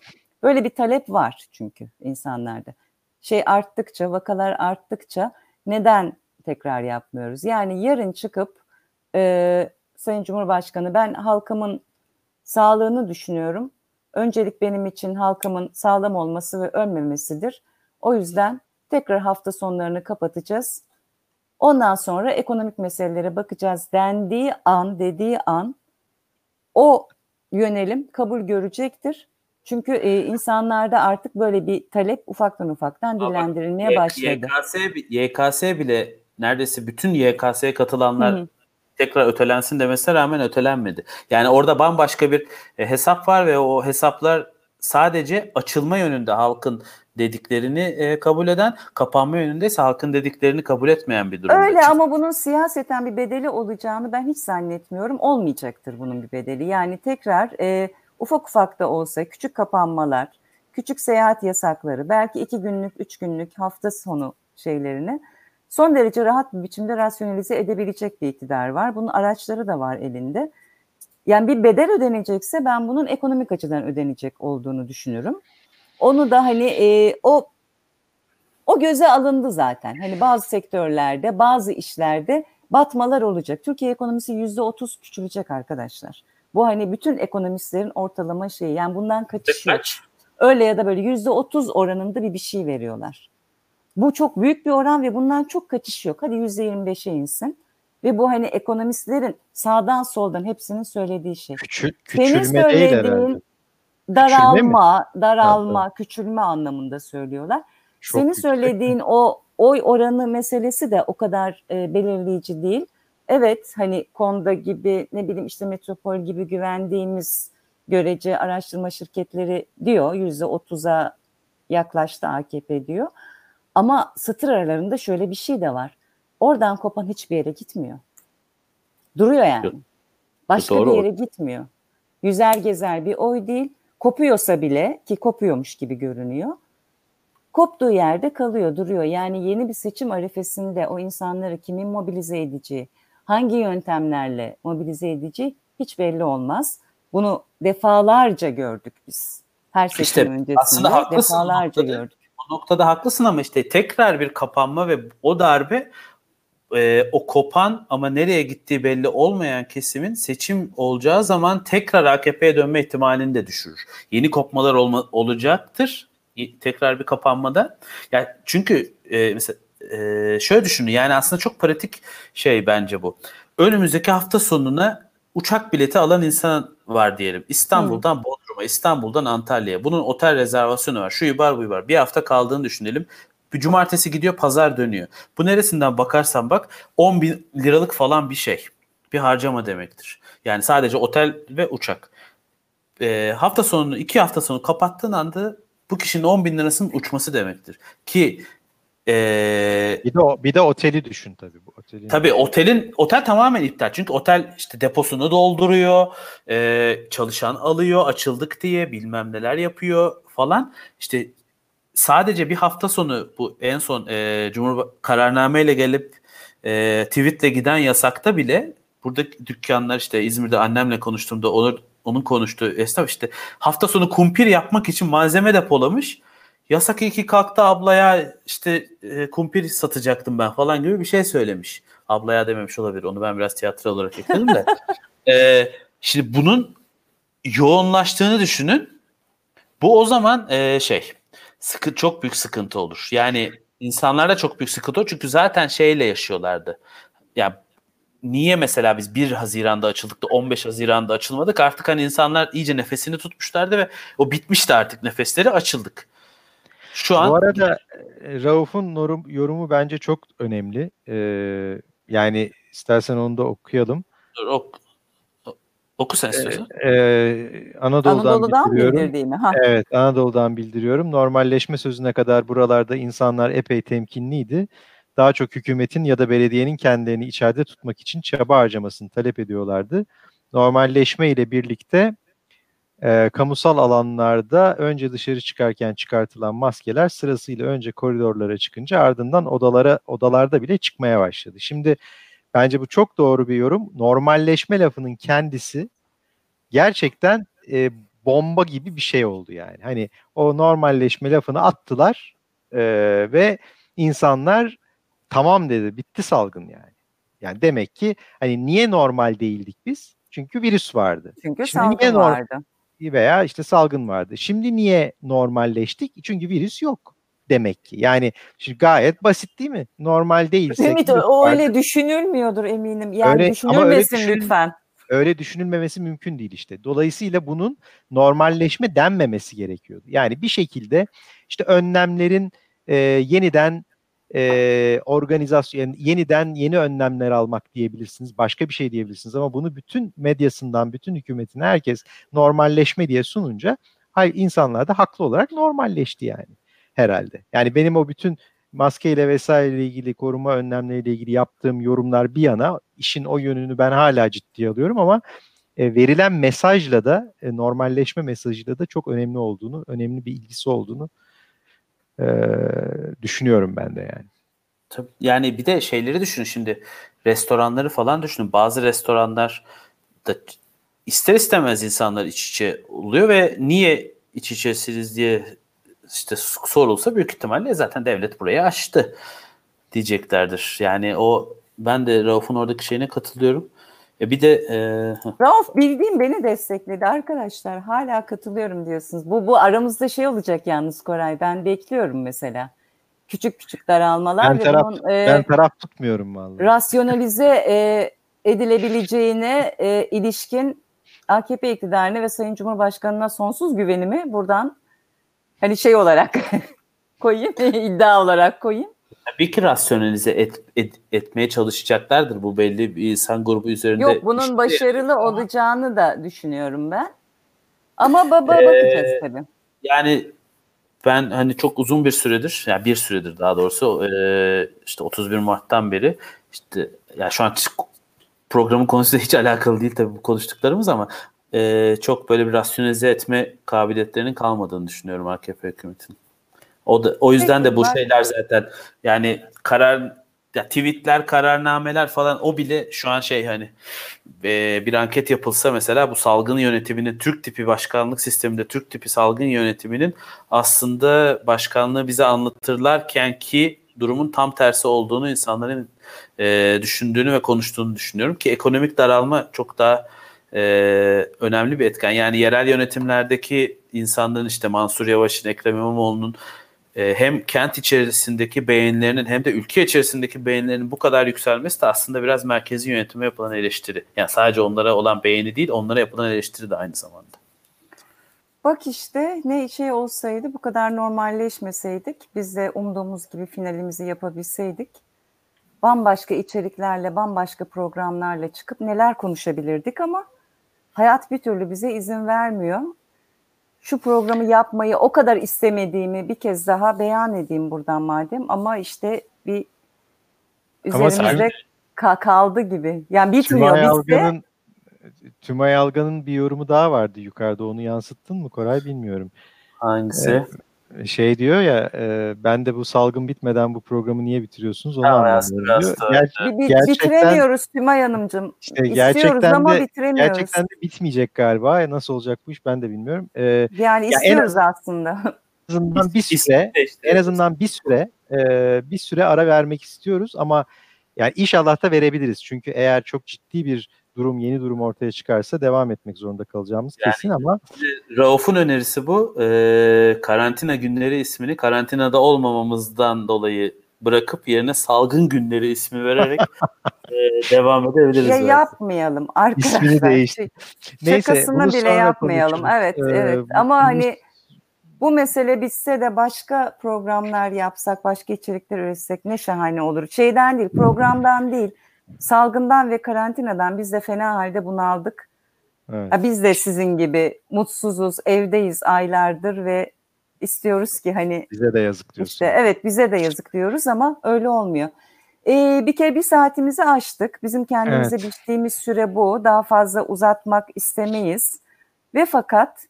Böyle bir talep var çünkü insanlarda. Şey arttıkça, vakalar arttıkça neden tekrar yapmıyoruz? Yani yarın çıkıp e, Sayın Cumhurbaşkanı ben halkımın sağlığını düşünüyorum Öncelik benim için halkımın sağlam olması ve ölmemesidir. O yüzden tekrar hafta sonlarını kapatacağız. Ondan sonra ekonomik meselelere bakacağız dendiği an, dediği an o yönelim kabul görecektir. Çünkü e, insanlarda artık böyle bir talep ufaktan ufaktan dillendirilmeye başladı. YKS, YKS bile neredeyse bütün YKS'ye katılanlar Hı-hı tekrar ötelensin demesine rağmen ötelenmedi. Yani orada bambaşka bir e, hesap var ve o hesaplar sadece açılma yönünde halkın dediklerini e, kabul eden, kapanma yönünde ise halkın dediklerini kabul etmeyen bir durum. Öyle ama bunun siyaseten bir bedeli olacağını ben hiç zannetmiyorum. Olmayacaktır bunun bir bedeli. Yani tekrar e, ufak ufak da olsa küçük kapanmalar, küçük seyahat yasakları, belki iki günlük, üç günlük hafta sonu şeylerini son derece rahat bir biçimde rasyonalize edebilecek bir iktidar var. Bunun araçları da var elinde. Yani bir bedel ödenecekse ben bunun ekonomik açıdan ödenecek olduğunu düşünürüm. Onu da hani e, o o göze alındı zaten. Hani bazı sektörlerde, bazı işlerde batmalar olacak. Türkiye ekonomisi yüzde otuz küçülecek arkadaşlar. Bu hani bütün ekonomistlerin ortalama şeyi. Yani bundan kaçış yok. Öyle ya da böyle yüzde otuz oranında bir bir şey veriyorlar. Bu çok büyük bir oran ve bundan çok kaçış yok. Hadi yüzde 25'e insin. Ve bu hani ekonomistlerin sağdan soldan hepsinin söylediği şey. Küçül, küçülme Senin söylediğin değil daralma, daralma, evet. küçülme anlamında söylüyorlar. Çok Senin söylediğin o oy oranı meselesi de o kadar e, belirleyici değil. Evet hani Konda gibi ne bileyim işte Metropol gibi güvendiğimiz görece araştırma şirketleri diyor yüzde otuza yaklaştı AKP diyor. Ama satır aralarında şöyle bir şey de var. Oradan kopan hiçbir yere gitmiyor. Duruyor yani. Başka Doğru. bir yere gitmiyor. Yüzer gezer bir oy değil. Kopuyorsa bile ki kopuyormuş gibi görünüyor. Koptuğu yerde kalıyor, duruyor. Yani yeni bir seçim arifesinde o insanları kimin mobilize edeceği, hangi yöntemlerle mobilize edeceği hiç belli olmaz. Bunu defalarca gördük biz. Her seçim işte, öncesinde aslında haklısın, defalarca gördük noktada haklısın ama işte tekrar bir kapanma ve o darbe e, o kopan ama nereye gittiği belli olmayan kesimin seçim olacağı zaman tekrar AKP'ye dönme ihtimalini de düşürür. Yeni kopmalar olma, olacaktır tekrar bir kapanmada. Yani çünkü e, mesela e, şöyle düşünün yani aslında çok pratik şey bence bu. Önümüzdeki hafta sonuna uçak bileti alan insan var diyelim. İstanbul'dan. Bodrum Bodrum'a, İstanbul'dan Antalya'ya. Bunun otel rezervasyonu var. Şu var bu var. Bir hafta kaldığını düşünelim. Bir cumartesi gidiyor, pazar dönüyor. Bu neresinden bakarsan bak 10 bin liralık falan bir şey. Bir harcama demektir. Yani sadece otel ve uçak. E, hafta sonunu, iki hafta sonu kapattığın anda bu kişinin 10 bin lirasının uçması demektir. Ki ee, bir de o, bir de oteli düşün tabii bu otelin. Tabii otelin otel tamamen iptal. Çünkü otel işte deposunu dolduruyor, e, çalışan alıyor, açıldık diye bilmem neler yapıyor falan. İşte sadece bir hafta sonu bu en son e, Cumhur kararnameyle gelip e, tweetle giden yasakta bile burada dükkanlar işte İzmir'de annemle konuştuğumda onun, onun konuştuğu esnaf işte hafta sonu kumpir yapmak için malzeme depolamış yasak iki kalktı ablaya işte e, kumpir satacaktım ben falan gibi bir şey söylemiş. Ablaya dememiş olabilir. Onu ben biraz tiyatro olarak ekledim de. e, şimdi bunun yoğunlaştığını düşünün. Bu o zaman e, şey sıkı çok büyük sıkıntı olur. Yani insanlarda çok büyük sıkıntı olur. Çünkü zaten şeyle yaşıyorlardı. Yani niye mesela biz 1 Haziran'da açıldık da 15 Haziran'da açılmadık? Artık hani insanlar iyice nefesini tutmuşlardı ve o bitmişti artık nefesleri açıldık. Şu an Bu arada e, Rauf'un yorumu bence çok önemli. Ee, yani istersen onu da okuyalım. Dur, ok. Oku sen istiyorsan. Ee, e, Anadolu'dan, Anadolu'dan bildiriyorum. Ha. Evet, Anadolu'dan bildiriyorum. Normalleşme sözüne kadar buralarda insanlar epey temkinliydi. Daha çok hükümetin ya da belediyenin kendilerini içeride tutmak için çaba harcamasını talep ediyorlardı. Normalleşme ile birlikte e, kamusal alanlarda önce dışarı çıkarken çıkartılan maskeler sırasıyla önce koridorlara çıkınca ardından odalara odalarda bile çıkmaya başladı. Şimdi bence bu çok doğru bir yorum. Normalleşme lafının kendisi gerçekten e, bomba gibi bir şey oldu yani. Hani o normalleşme lafını attılar e, ve insanlar tamam dedi bitti salgın yani. Yani demek ki hani niye normal değildik biz? Çünkü virüs vardı. Çünkü Şimdi salgın niye norm- vardı veya işte salgın vardı. Şimdi niye normalleştik? Çünkü virüs yok demek ki. Yani şimdi gayet basit değil mi? Normal değilse. Ümit o öyle düşünülmüyordur eminim. Yani öyle, düşünülmesin öyle düşün, lütfen. Öyle düşünülmemesi mümkün değil işte. Dolayısıyla bunun normalleşme denmemesi gerekiyordu. Yani bir şekilde işte önlemlerin e, yeniden e, organizasyon yeniden yeni önlemler almak diyebilirsiniz. Başka bir şey diyebilirsiniz ama bunu bütün medyasından, bütün hükümetin herkes normalleşme diye sununca hayır insanlar da haklı olarak normalleşti yani herhalde. Yani benim o bütün maskeyle vesaire ilgili koruma önlemleriyle ilgili yaptığım yorumlar bir yana işin o yönünü ben hala ciddiye alıyorum ama e, verilen mesajla da e, normalleşme mesajıyla da çok önemli olduğunu, önemli bir ilgisi olduğunu e, düşünüyorum ben de yani. Tabii, yani bir de şeyleri düşünün şimdi restoranları falan düşünün. Bazı restoranlar da ister istemez insanlar iç içe oluyor ve niye iç içesiniz diye işte sorulsa büyük ihtimalle zaten devlet burayı açtı diyeceklerdir. Yani o ben de Rauf'un oradaki şeyine katılıyorum. E bir de e, Rauf bildiğim beni destekledi arkadaşlar. Hala katılıyorum diyorsunuz. Bu bu aramızda şey olacak yalnız Koray. Ben bekliyorum mesela. Küçük küçük daralmalar ben ve taraf, bunun e, ben taraf tutmuyorum vallahi. Rasyonalize e, edilebileceğine e, ilişkin AKP iktidarına ve Sayın Cumhurbaşkanı'na sonsuz güvenimi buradan hani şey olarak koyayım, iddia olarak koyayım. Tabii ki rasyonalize et, et, etmeye çalışacaklardır. Bu belli bir insan grubu üzerinde. Yok bunun işte, başarılı ama... olacağını da düşünüyorum ben. Ama baba ee, bakacağız tabii. Yani ben hani çok uzun bir süredir, yani bir süredir daha doğrusu e, işte 31 Mart'tan beri işte ya yani şu an programın konusuyla hiç alakalı değil tabii bu konuştuklarımız ama e, çok böyle bir rasyonize etme kabiliyetlerinin kalmadığını düşünüyorum AKP hükümetinin. O da o yüzden de bu şeyler zaten yani karar ya tweetler, kararnameler falan o bile şu an şey hani e, bir anket yapılsa mesela bu salgın yönetiminin Türk tipi başkanlık sisteminde Türk tipi salgın yönetiminin aslında başkanlığı bize anlatırlarken ki durumun tam tersi olduğunu insanların e, düşündüğünü ve konuştuğunu düşünüyorum ki ekonomik daralma çok daha e, önemli bir etken. Yani yerel yönetimlerdeki insanların işte Mansur Yavaş'ın, Ekrem İmamoğlu'nun e, hem kent içerisindeki beğenilerinin hem de ülke içerisindeki beğenilerinin bu kadar yükselmesi de aslında biraz merkezi yönetime yapılan eleştiri. Yani sadece onlara olan beğeni değil, onlara yapılan eleştiri de aynı zamanda. Bak işte ne şey olsaydı bu kadar normalleşmeseydik biz de umduğumuz gibi finalimizi yapabilseydik bambaşka içeriklerle bambaşka programlarla çıkıp neler konuşabilirdik ama hayat bir türlü bize izin vermiyor. Şu programı yapmayı o kadar istemediğimi bir kez daha beyan edeyim buradan madem ama işte bir üzerimizde ka- kaldı gibi. Yani bitmiyor bizde. Algan'ın Tümay Algan'ın bir yorumu daha vardı yukarıda. Onu yansıttın mı Koray bilmiyorum. Hangisi? Ee, şey diyor ya e, ben de bu salgın bitmeden bu programı niye bitiriyorsunuz onu Ha, anlamıyorum diyor. da Ger- Bi- bi- gerçekten- bitiremiyoruz Tümay Hanımcığım. işte İstiyoruz gerçekten ama de bitiremiyoruz. gerçekten de bitmeyecek galiba. E, Nasıl olacak bu iş ben de bilmiyorum. Ee, Yani en istiyoruz aslında. en azından bir süre işte- en azından bir süre e, bir süre ara vermek istiyoruz ama yani inşallah da verebiliriz. Çünkü eğer çok ciddi bir durum, yeni durum ortaya çıkarsa devam etmek zorunda kalacağımız Yani- kesin ama Rauf'un önerisi bu. Ee, karantina günleri ismini karantinada olmamamızdan dolayı bırakıp yerine salgın günleri ismi vererek e, devam edebiliriz. Ya belki. yapmayalım arkadaşlar. İsmini değiştir. Şey, Neyse, Şakasını bile yapmayalım. konuşuruz. Evet, Ee, evet. Ama bunu- hani bu mesele bitse de başka programlar yapsak, başka içerikler üretsek ne şahane olur. Şeyden değil, programdan değil, salgından ve karantinadan biz de fena halde bunaldık. Evet. Biz de sizin gibi mutsuzuz, evdeyiz aylardır ve istiyoruz ki hani Bize de yazık diyorsun. işte evet bize de yazık diyoruz ama öyle olmuyor. Ee, bir kere bir saatimizi aştık. Bizim kendimize Evet. biçtiğimiz süre bu. Daha fazla uzatmak istemeyiz. Ve fakat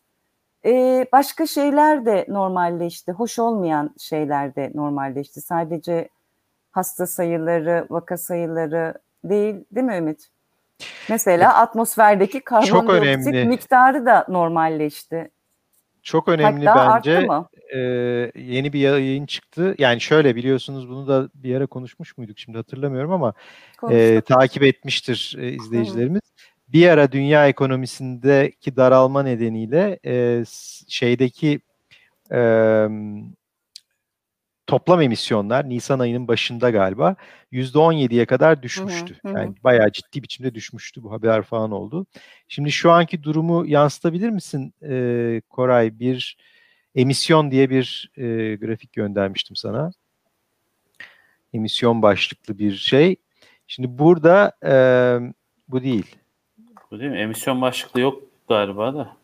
e, başka şeyler de normalleşti. Hoş olmayan şeyler de normalleşti. Sadece hasta sayıları, vaka sayıları değil değil mi Ümit? Mesela atmosferdeki karbondioksit miktarı da normalleşti. Çok önemli Hatta bence. e, yeni bir yayın çıktı. Yani şöyle biliyorsunuz bunu da bir ara konuşmuş muyduk şimdi hatırlamıyorum ama e, takip etmiştir e, izleyicilerimiz. Bir ara dünya ekonomisindeki daralma nedeniyle e, şeydeki e, toplam emisyonlar Nisan ayının başında galiba %17'ye kadar düşmüştü. hı hı. Yani bayağı ciddi biçimde düşmüştü. Bu haber falan oldu. Şimdi şu anki durumu yansıtabilir misin e, Koray? Bir emisyon diye bir e, grafik göndermiştim sana. Emisyon başlıklı bir şey. Şimdi burada e, bu değil. Bu değil mi? Emisyon başlıklı yok galiba da.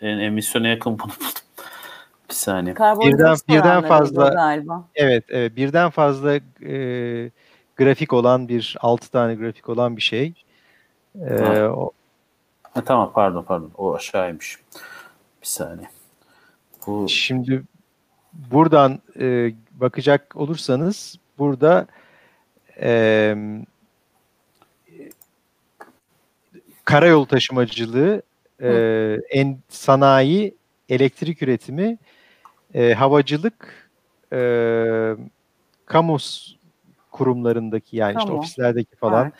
Yani emisyona yakın bunu buldum. Bir saniye. Birden o fazla- galiba. Evet, evet birden fazla e, grafik olan bir, 6 tane grafik olan bir şey. E, Ha. o- Ha, tamam pardon pardon. O aşağıymış. Bir saniye. Bu Şimdi buradan e, bakacak olursanız burada e, karayolu taşımacılığı, e, en sanayi, elektrik üretimi, e, havacılık, e, kamu kurumlarındaki yani işte Kamu. ofislerdeki falan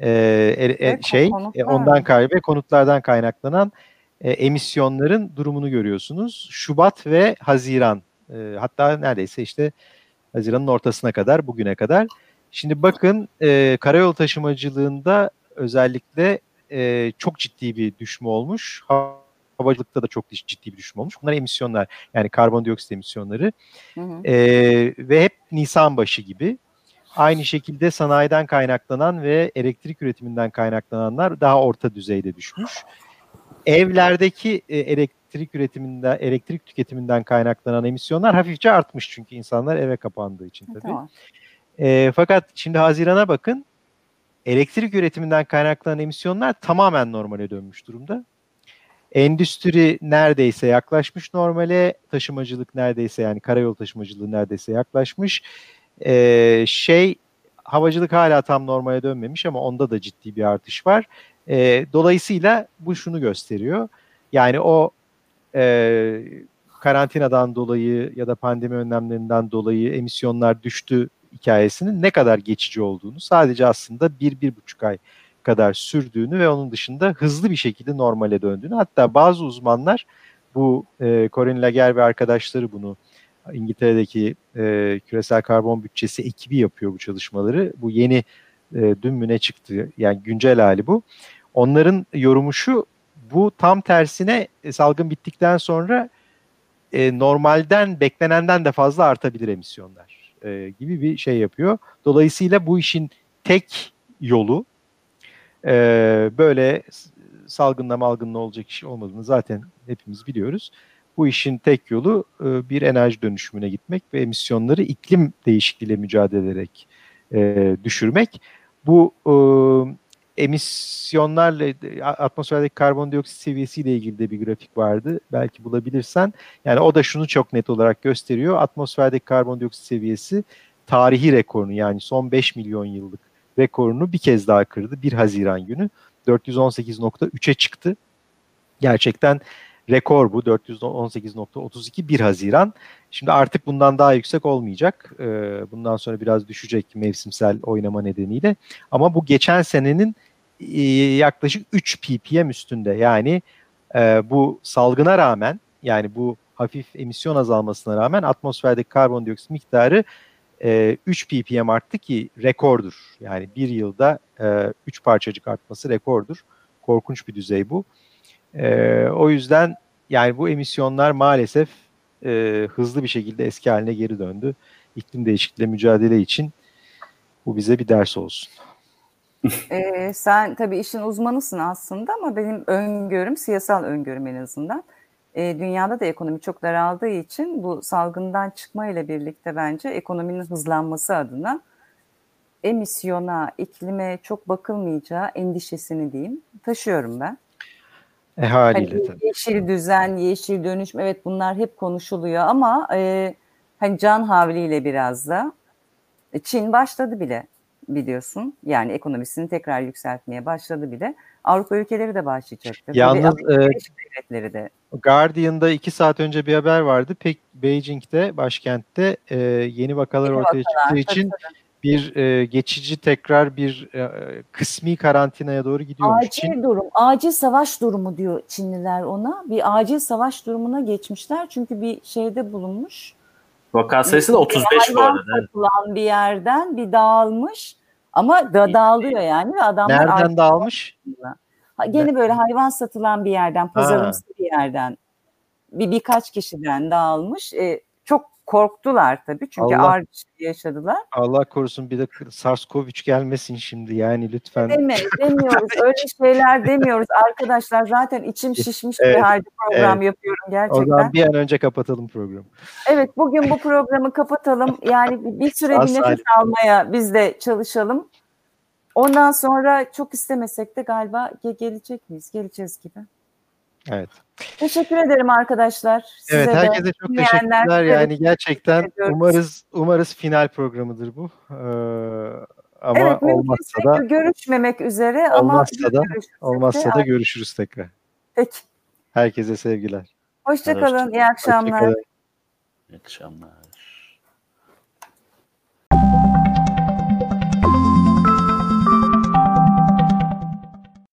Evet. e, e, e, şey konutlar. e, ondan kay ve konutlardan kaynaklanan e, emisyonların durumunu görüyorsunuz. Şubat ve Haziran e, hatta neredeyse işte Haziran'ın ortasına kadar bugüne kadar. Şimdi bakın e, karayolu taşımacılığında özellikle e, çok ciddi bir düşme olmuş. Havacılıkta da çok ciddi bir düşme olmuş. Bunlar emisyonlar yani karbondioksit emisyonları Hı hı. e, ve hep Nisan başı gibi. Aynı şekilde sanayiden kaynaklanan ve elektrik üretiminden kaynaklananlar daha orta düzeyde düşmüş. Evlerdeki e, elektrik üretiminden, elektrik tüketiminden kaynaklanan emisyonlar hafifçe artmış çünkü insanlar eve kapandığı için tabii. Tamam. E, fakat şimdi Haziran'a bakın. Elektrik üretiminden kaynaklanan emisyonlar tamamen normale dönmüş durumda. Endüstri neredeyse yaklaşmış normale, taşımacılık neredeyse yani karayolu taşımacılığı neredeyse yaklaşmış. E, şey havacılık hala tam normale dönmemiş ama onda da ciddi bir artış var. E, dolayısıyla bu şunu gösteriyor. Yani o e, karantinadan dolayı ya da pandemi önlemlerinden dolayı emisyonlar düştü hikayesinin ne kadar geçici olduğunu sadece aslında bir, bir buçuk ay kadar sürdüğünü ve onun dışında hızlı bir şekilde normale döndüğünü hatta bazı uzmanlar bu e, Corinne Lager ve arkadaşları bunu İngiltere'deki e, küresel karbon bütçesi ekibi yapıyor bu çalışmaları. Bu yeni e, dün mü ne çıktı yani güncel hali bu. Onların yorumu şu bu tam tersine e, salgın bittikten sonra e, normalden beklenenden de fazla artabilir emisyonlar e, gibi bir şey yapıyor. Dolayısıyla bu işin tek yolu e, böyle salgınla malgınla olacak iş olmadığını zaten hepimiz biliyoruz. Bu işin tek yolu e, bir enerji dönüşümüne gitmek ve emisyonları iklim değişikliğiyle mücadele ederek e, düşürmek. Bu e, emisyonlarla atmosferdeki karbondioksit seviyesiyle ilgili de bir grafik vardı. Belki bulabilirsen. Yani o da şunu çok net olarak gösteriyor. Atmosferdeki karbondioksit seviyesi tarihi rekorunu yani son 5 milyon yıllık rekorunu bir kez daha kırdı. 1 Haziran günü 418.3'e çıktı. Gerçekten rekor bu 418.32 1 Haziran. Şimdi artık bundan daha yüksek olmayacak. Bundan sonra biraz düşecek mevsimsel oynama nedeniyle. Ama bu geçen senenin yaklaşık 3 ppm üstünde. Yani bu salgına rağmen yani bu hafif emisyon azalmasına rağmen atmosferdeki karbondioksit miktarı 3 ppm arttı ki rekordur. Yani bir yılda 3 parçacık artması rekordur. Korkunç bir düzey bu. O yüzden yani bu emisyonlar maalesef hızlı bir şekilde eski haline geri döndü. İklim değişikliğiyle mücadele için bu bize bir ders olsun. ee, sen tabii işin uzmanısın aslında ama benim öngörüm, siyasal öngörüm en azından. Ee, dünyada da ekonomi çok daraldığı için bu salgından çıkma ile birlikte bence ekonominin hızlanması adına emisyona, iklime çok bakılmayacağı endişesini diyeyim taşıyorum ben. E, haliyle hani tabii. Yeşil düzen, yeşil dönüşüm evet bunlar hep konuşuluyor ama e, hani can havliyle biraz da Çin başladı bile biliyorsun. Yani ekonomisini tekrar yükseltmeye başladı bile. Avrupa ülkeleri de başlayacaktır. Yalnız e, devletleri de. Guardian'da iki saat önce bir haber vardı. Pek Beijing'de, başkentte e, yeni vakalar Yeni ortaya vakalar, çıktığı için tabii, bir e, geçici tekrar bir e, kısmi karantinaya doğru gidiyormuş Acil Çin. durum, acil savaş durumu diyor Çinliler ona. Bir acil savaş durumuna geçmişler çünkü bir şeyde bulunmuş. Vaka sayısı da 35 bu arada. satılan bir yerden bir dağılmış ama da dağılıyor yani ve adamlar Nereden dağılmış? Ha, Gene böyle hayvan satılan bir yerden, pazarımsı bir yerden bir birkaç kişiden dağılmış. E, çok korktular tabii çünkü Allah- ağır bir şey yaşadılar. Allah korusun bir de SARS-CoV-3 gelmesin şimdi yani lütfen. Deme, demiyoruz. Öyle şeyler demiyoruz. Arkadaşlar zaten içim şişmiş bir Evet, halde program yapıyorum O gerçekten. zaman bir an önce kapatalım programı. Evet bugün bu programı kapatalım. Yani bir- bir süre bir nefes almaya biz de çalışalım. Ondan sonra çok istemesek de galiba ge- gelecek miyiz? Geleceğiz gibi. Evet. Teşekkür ederim arkadaşlar. Size Evet de, herkese çok dinleyenler, teşekkürler. Yani gerçekten ediyoruz. umarız umarız final programıdır bu. Ee, ama evet, olmazsa da görüşmemek üzere ama Olmazsa da- görüşürsek de- olmazsa da görüşürüz tekrar. Peki. Herkese sevgiler. Hoşçakalın. İyi akşamlar. Hoşçakalın. İyi akşamlar.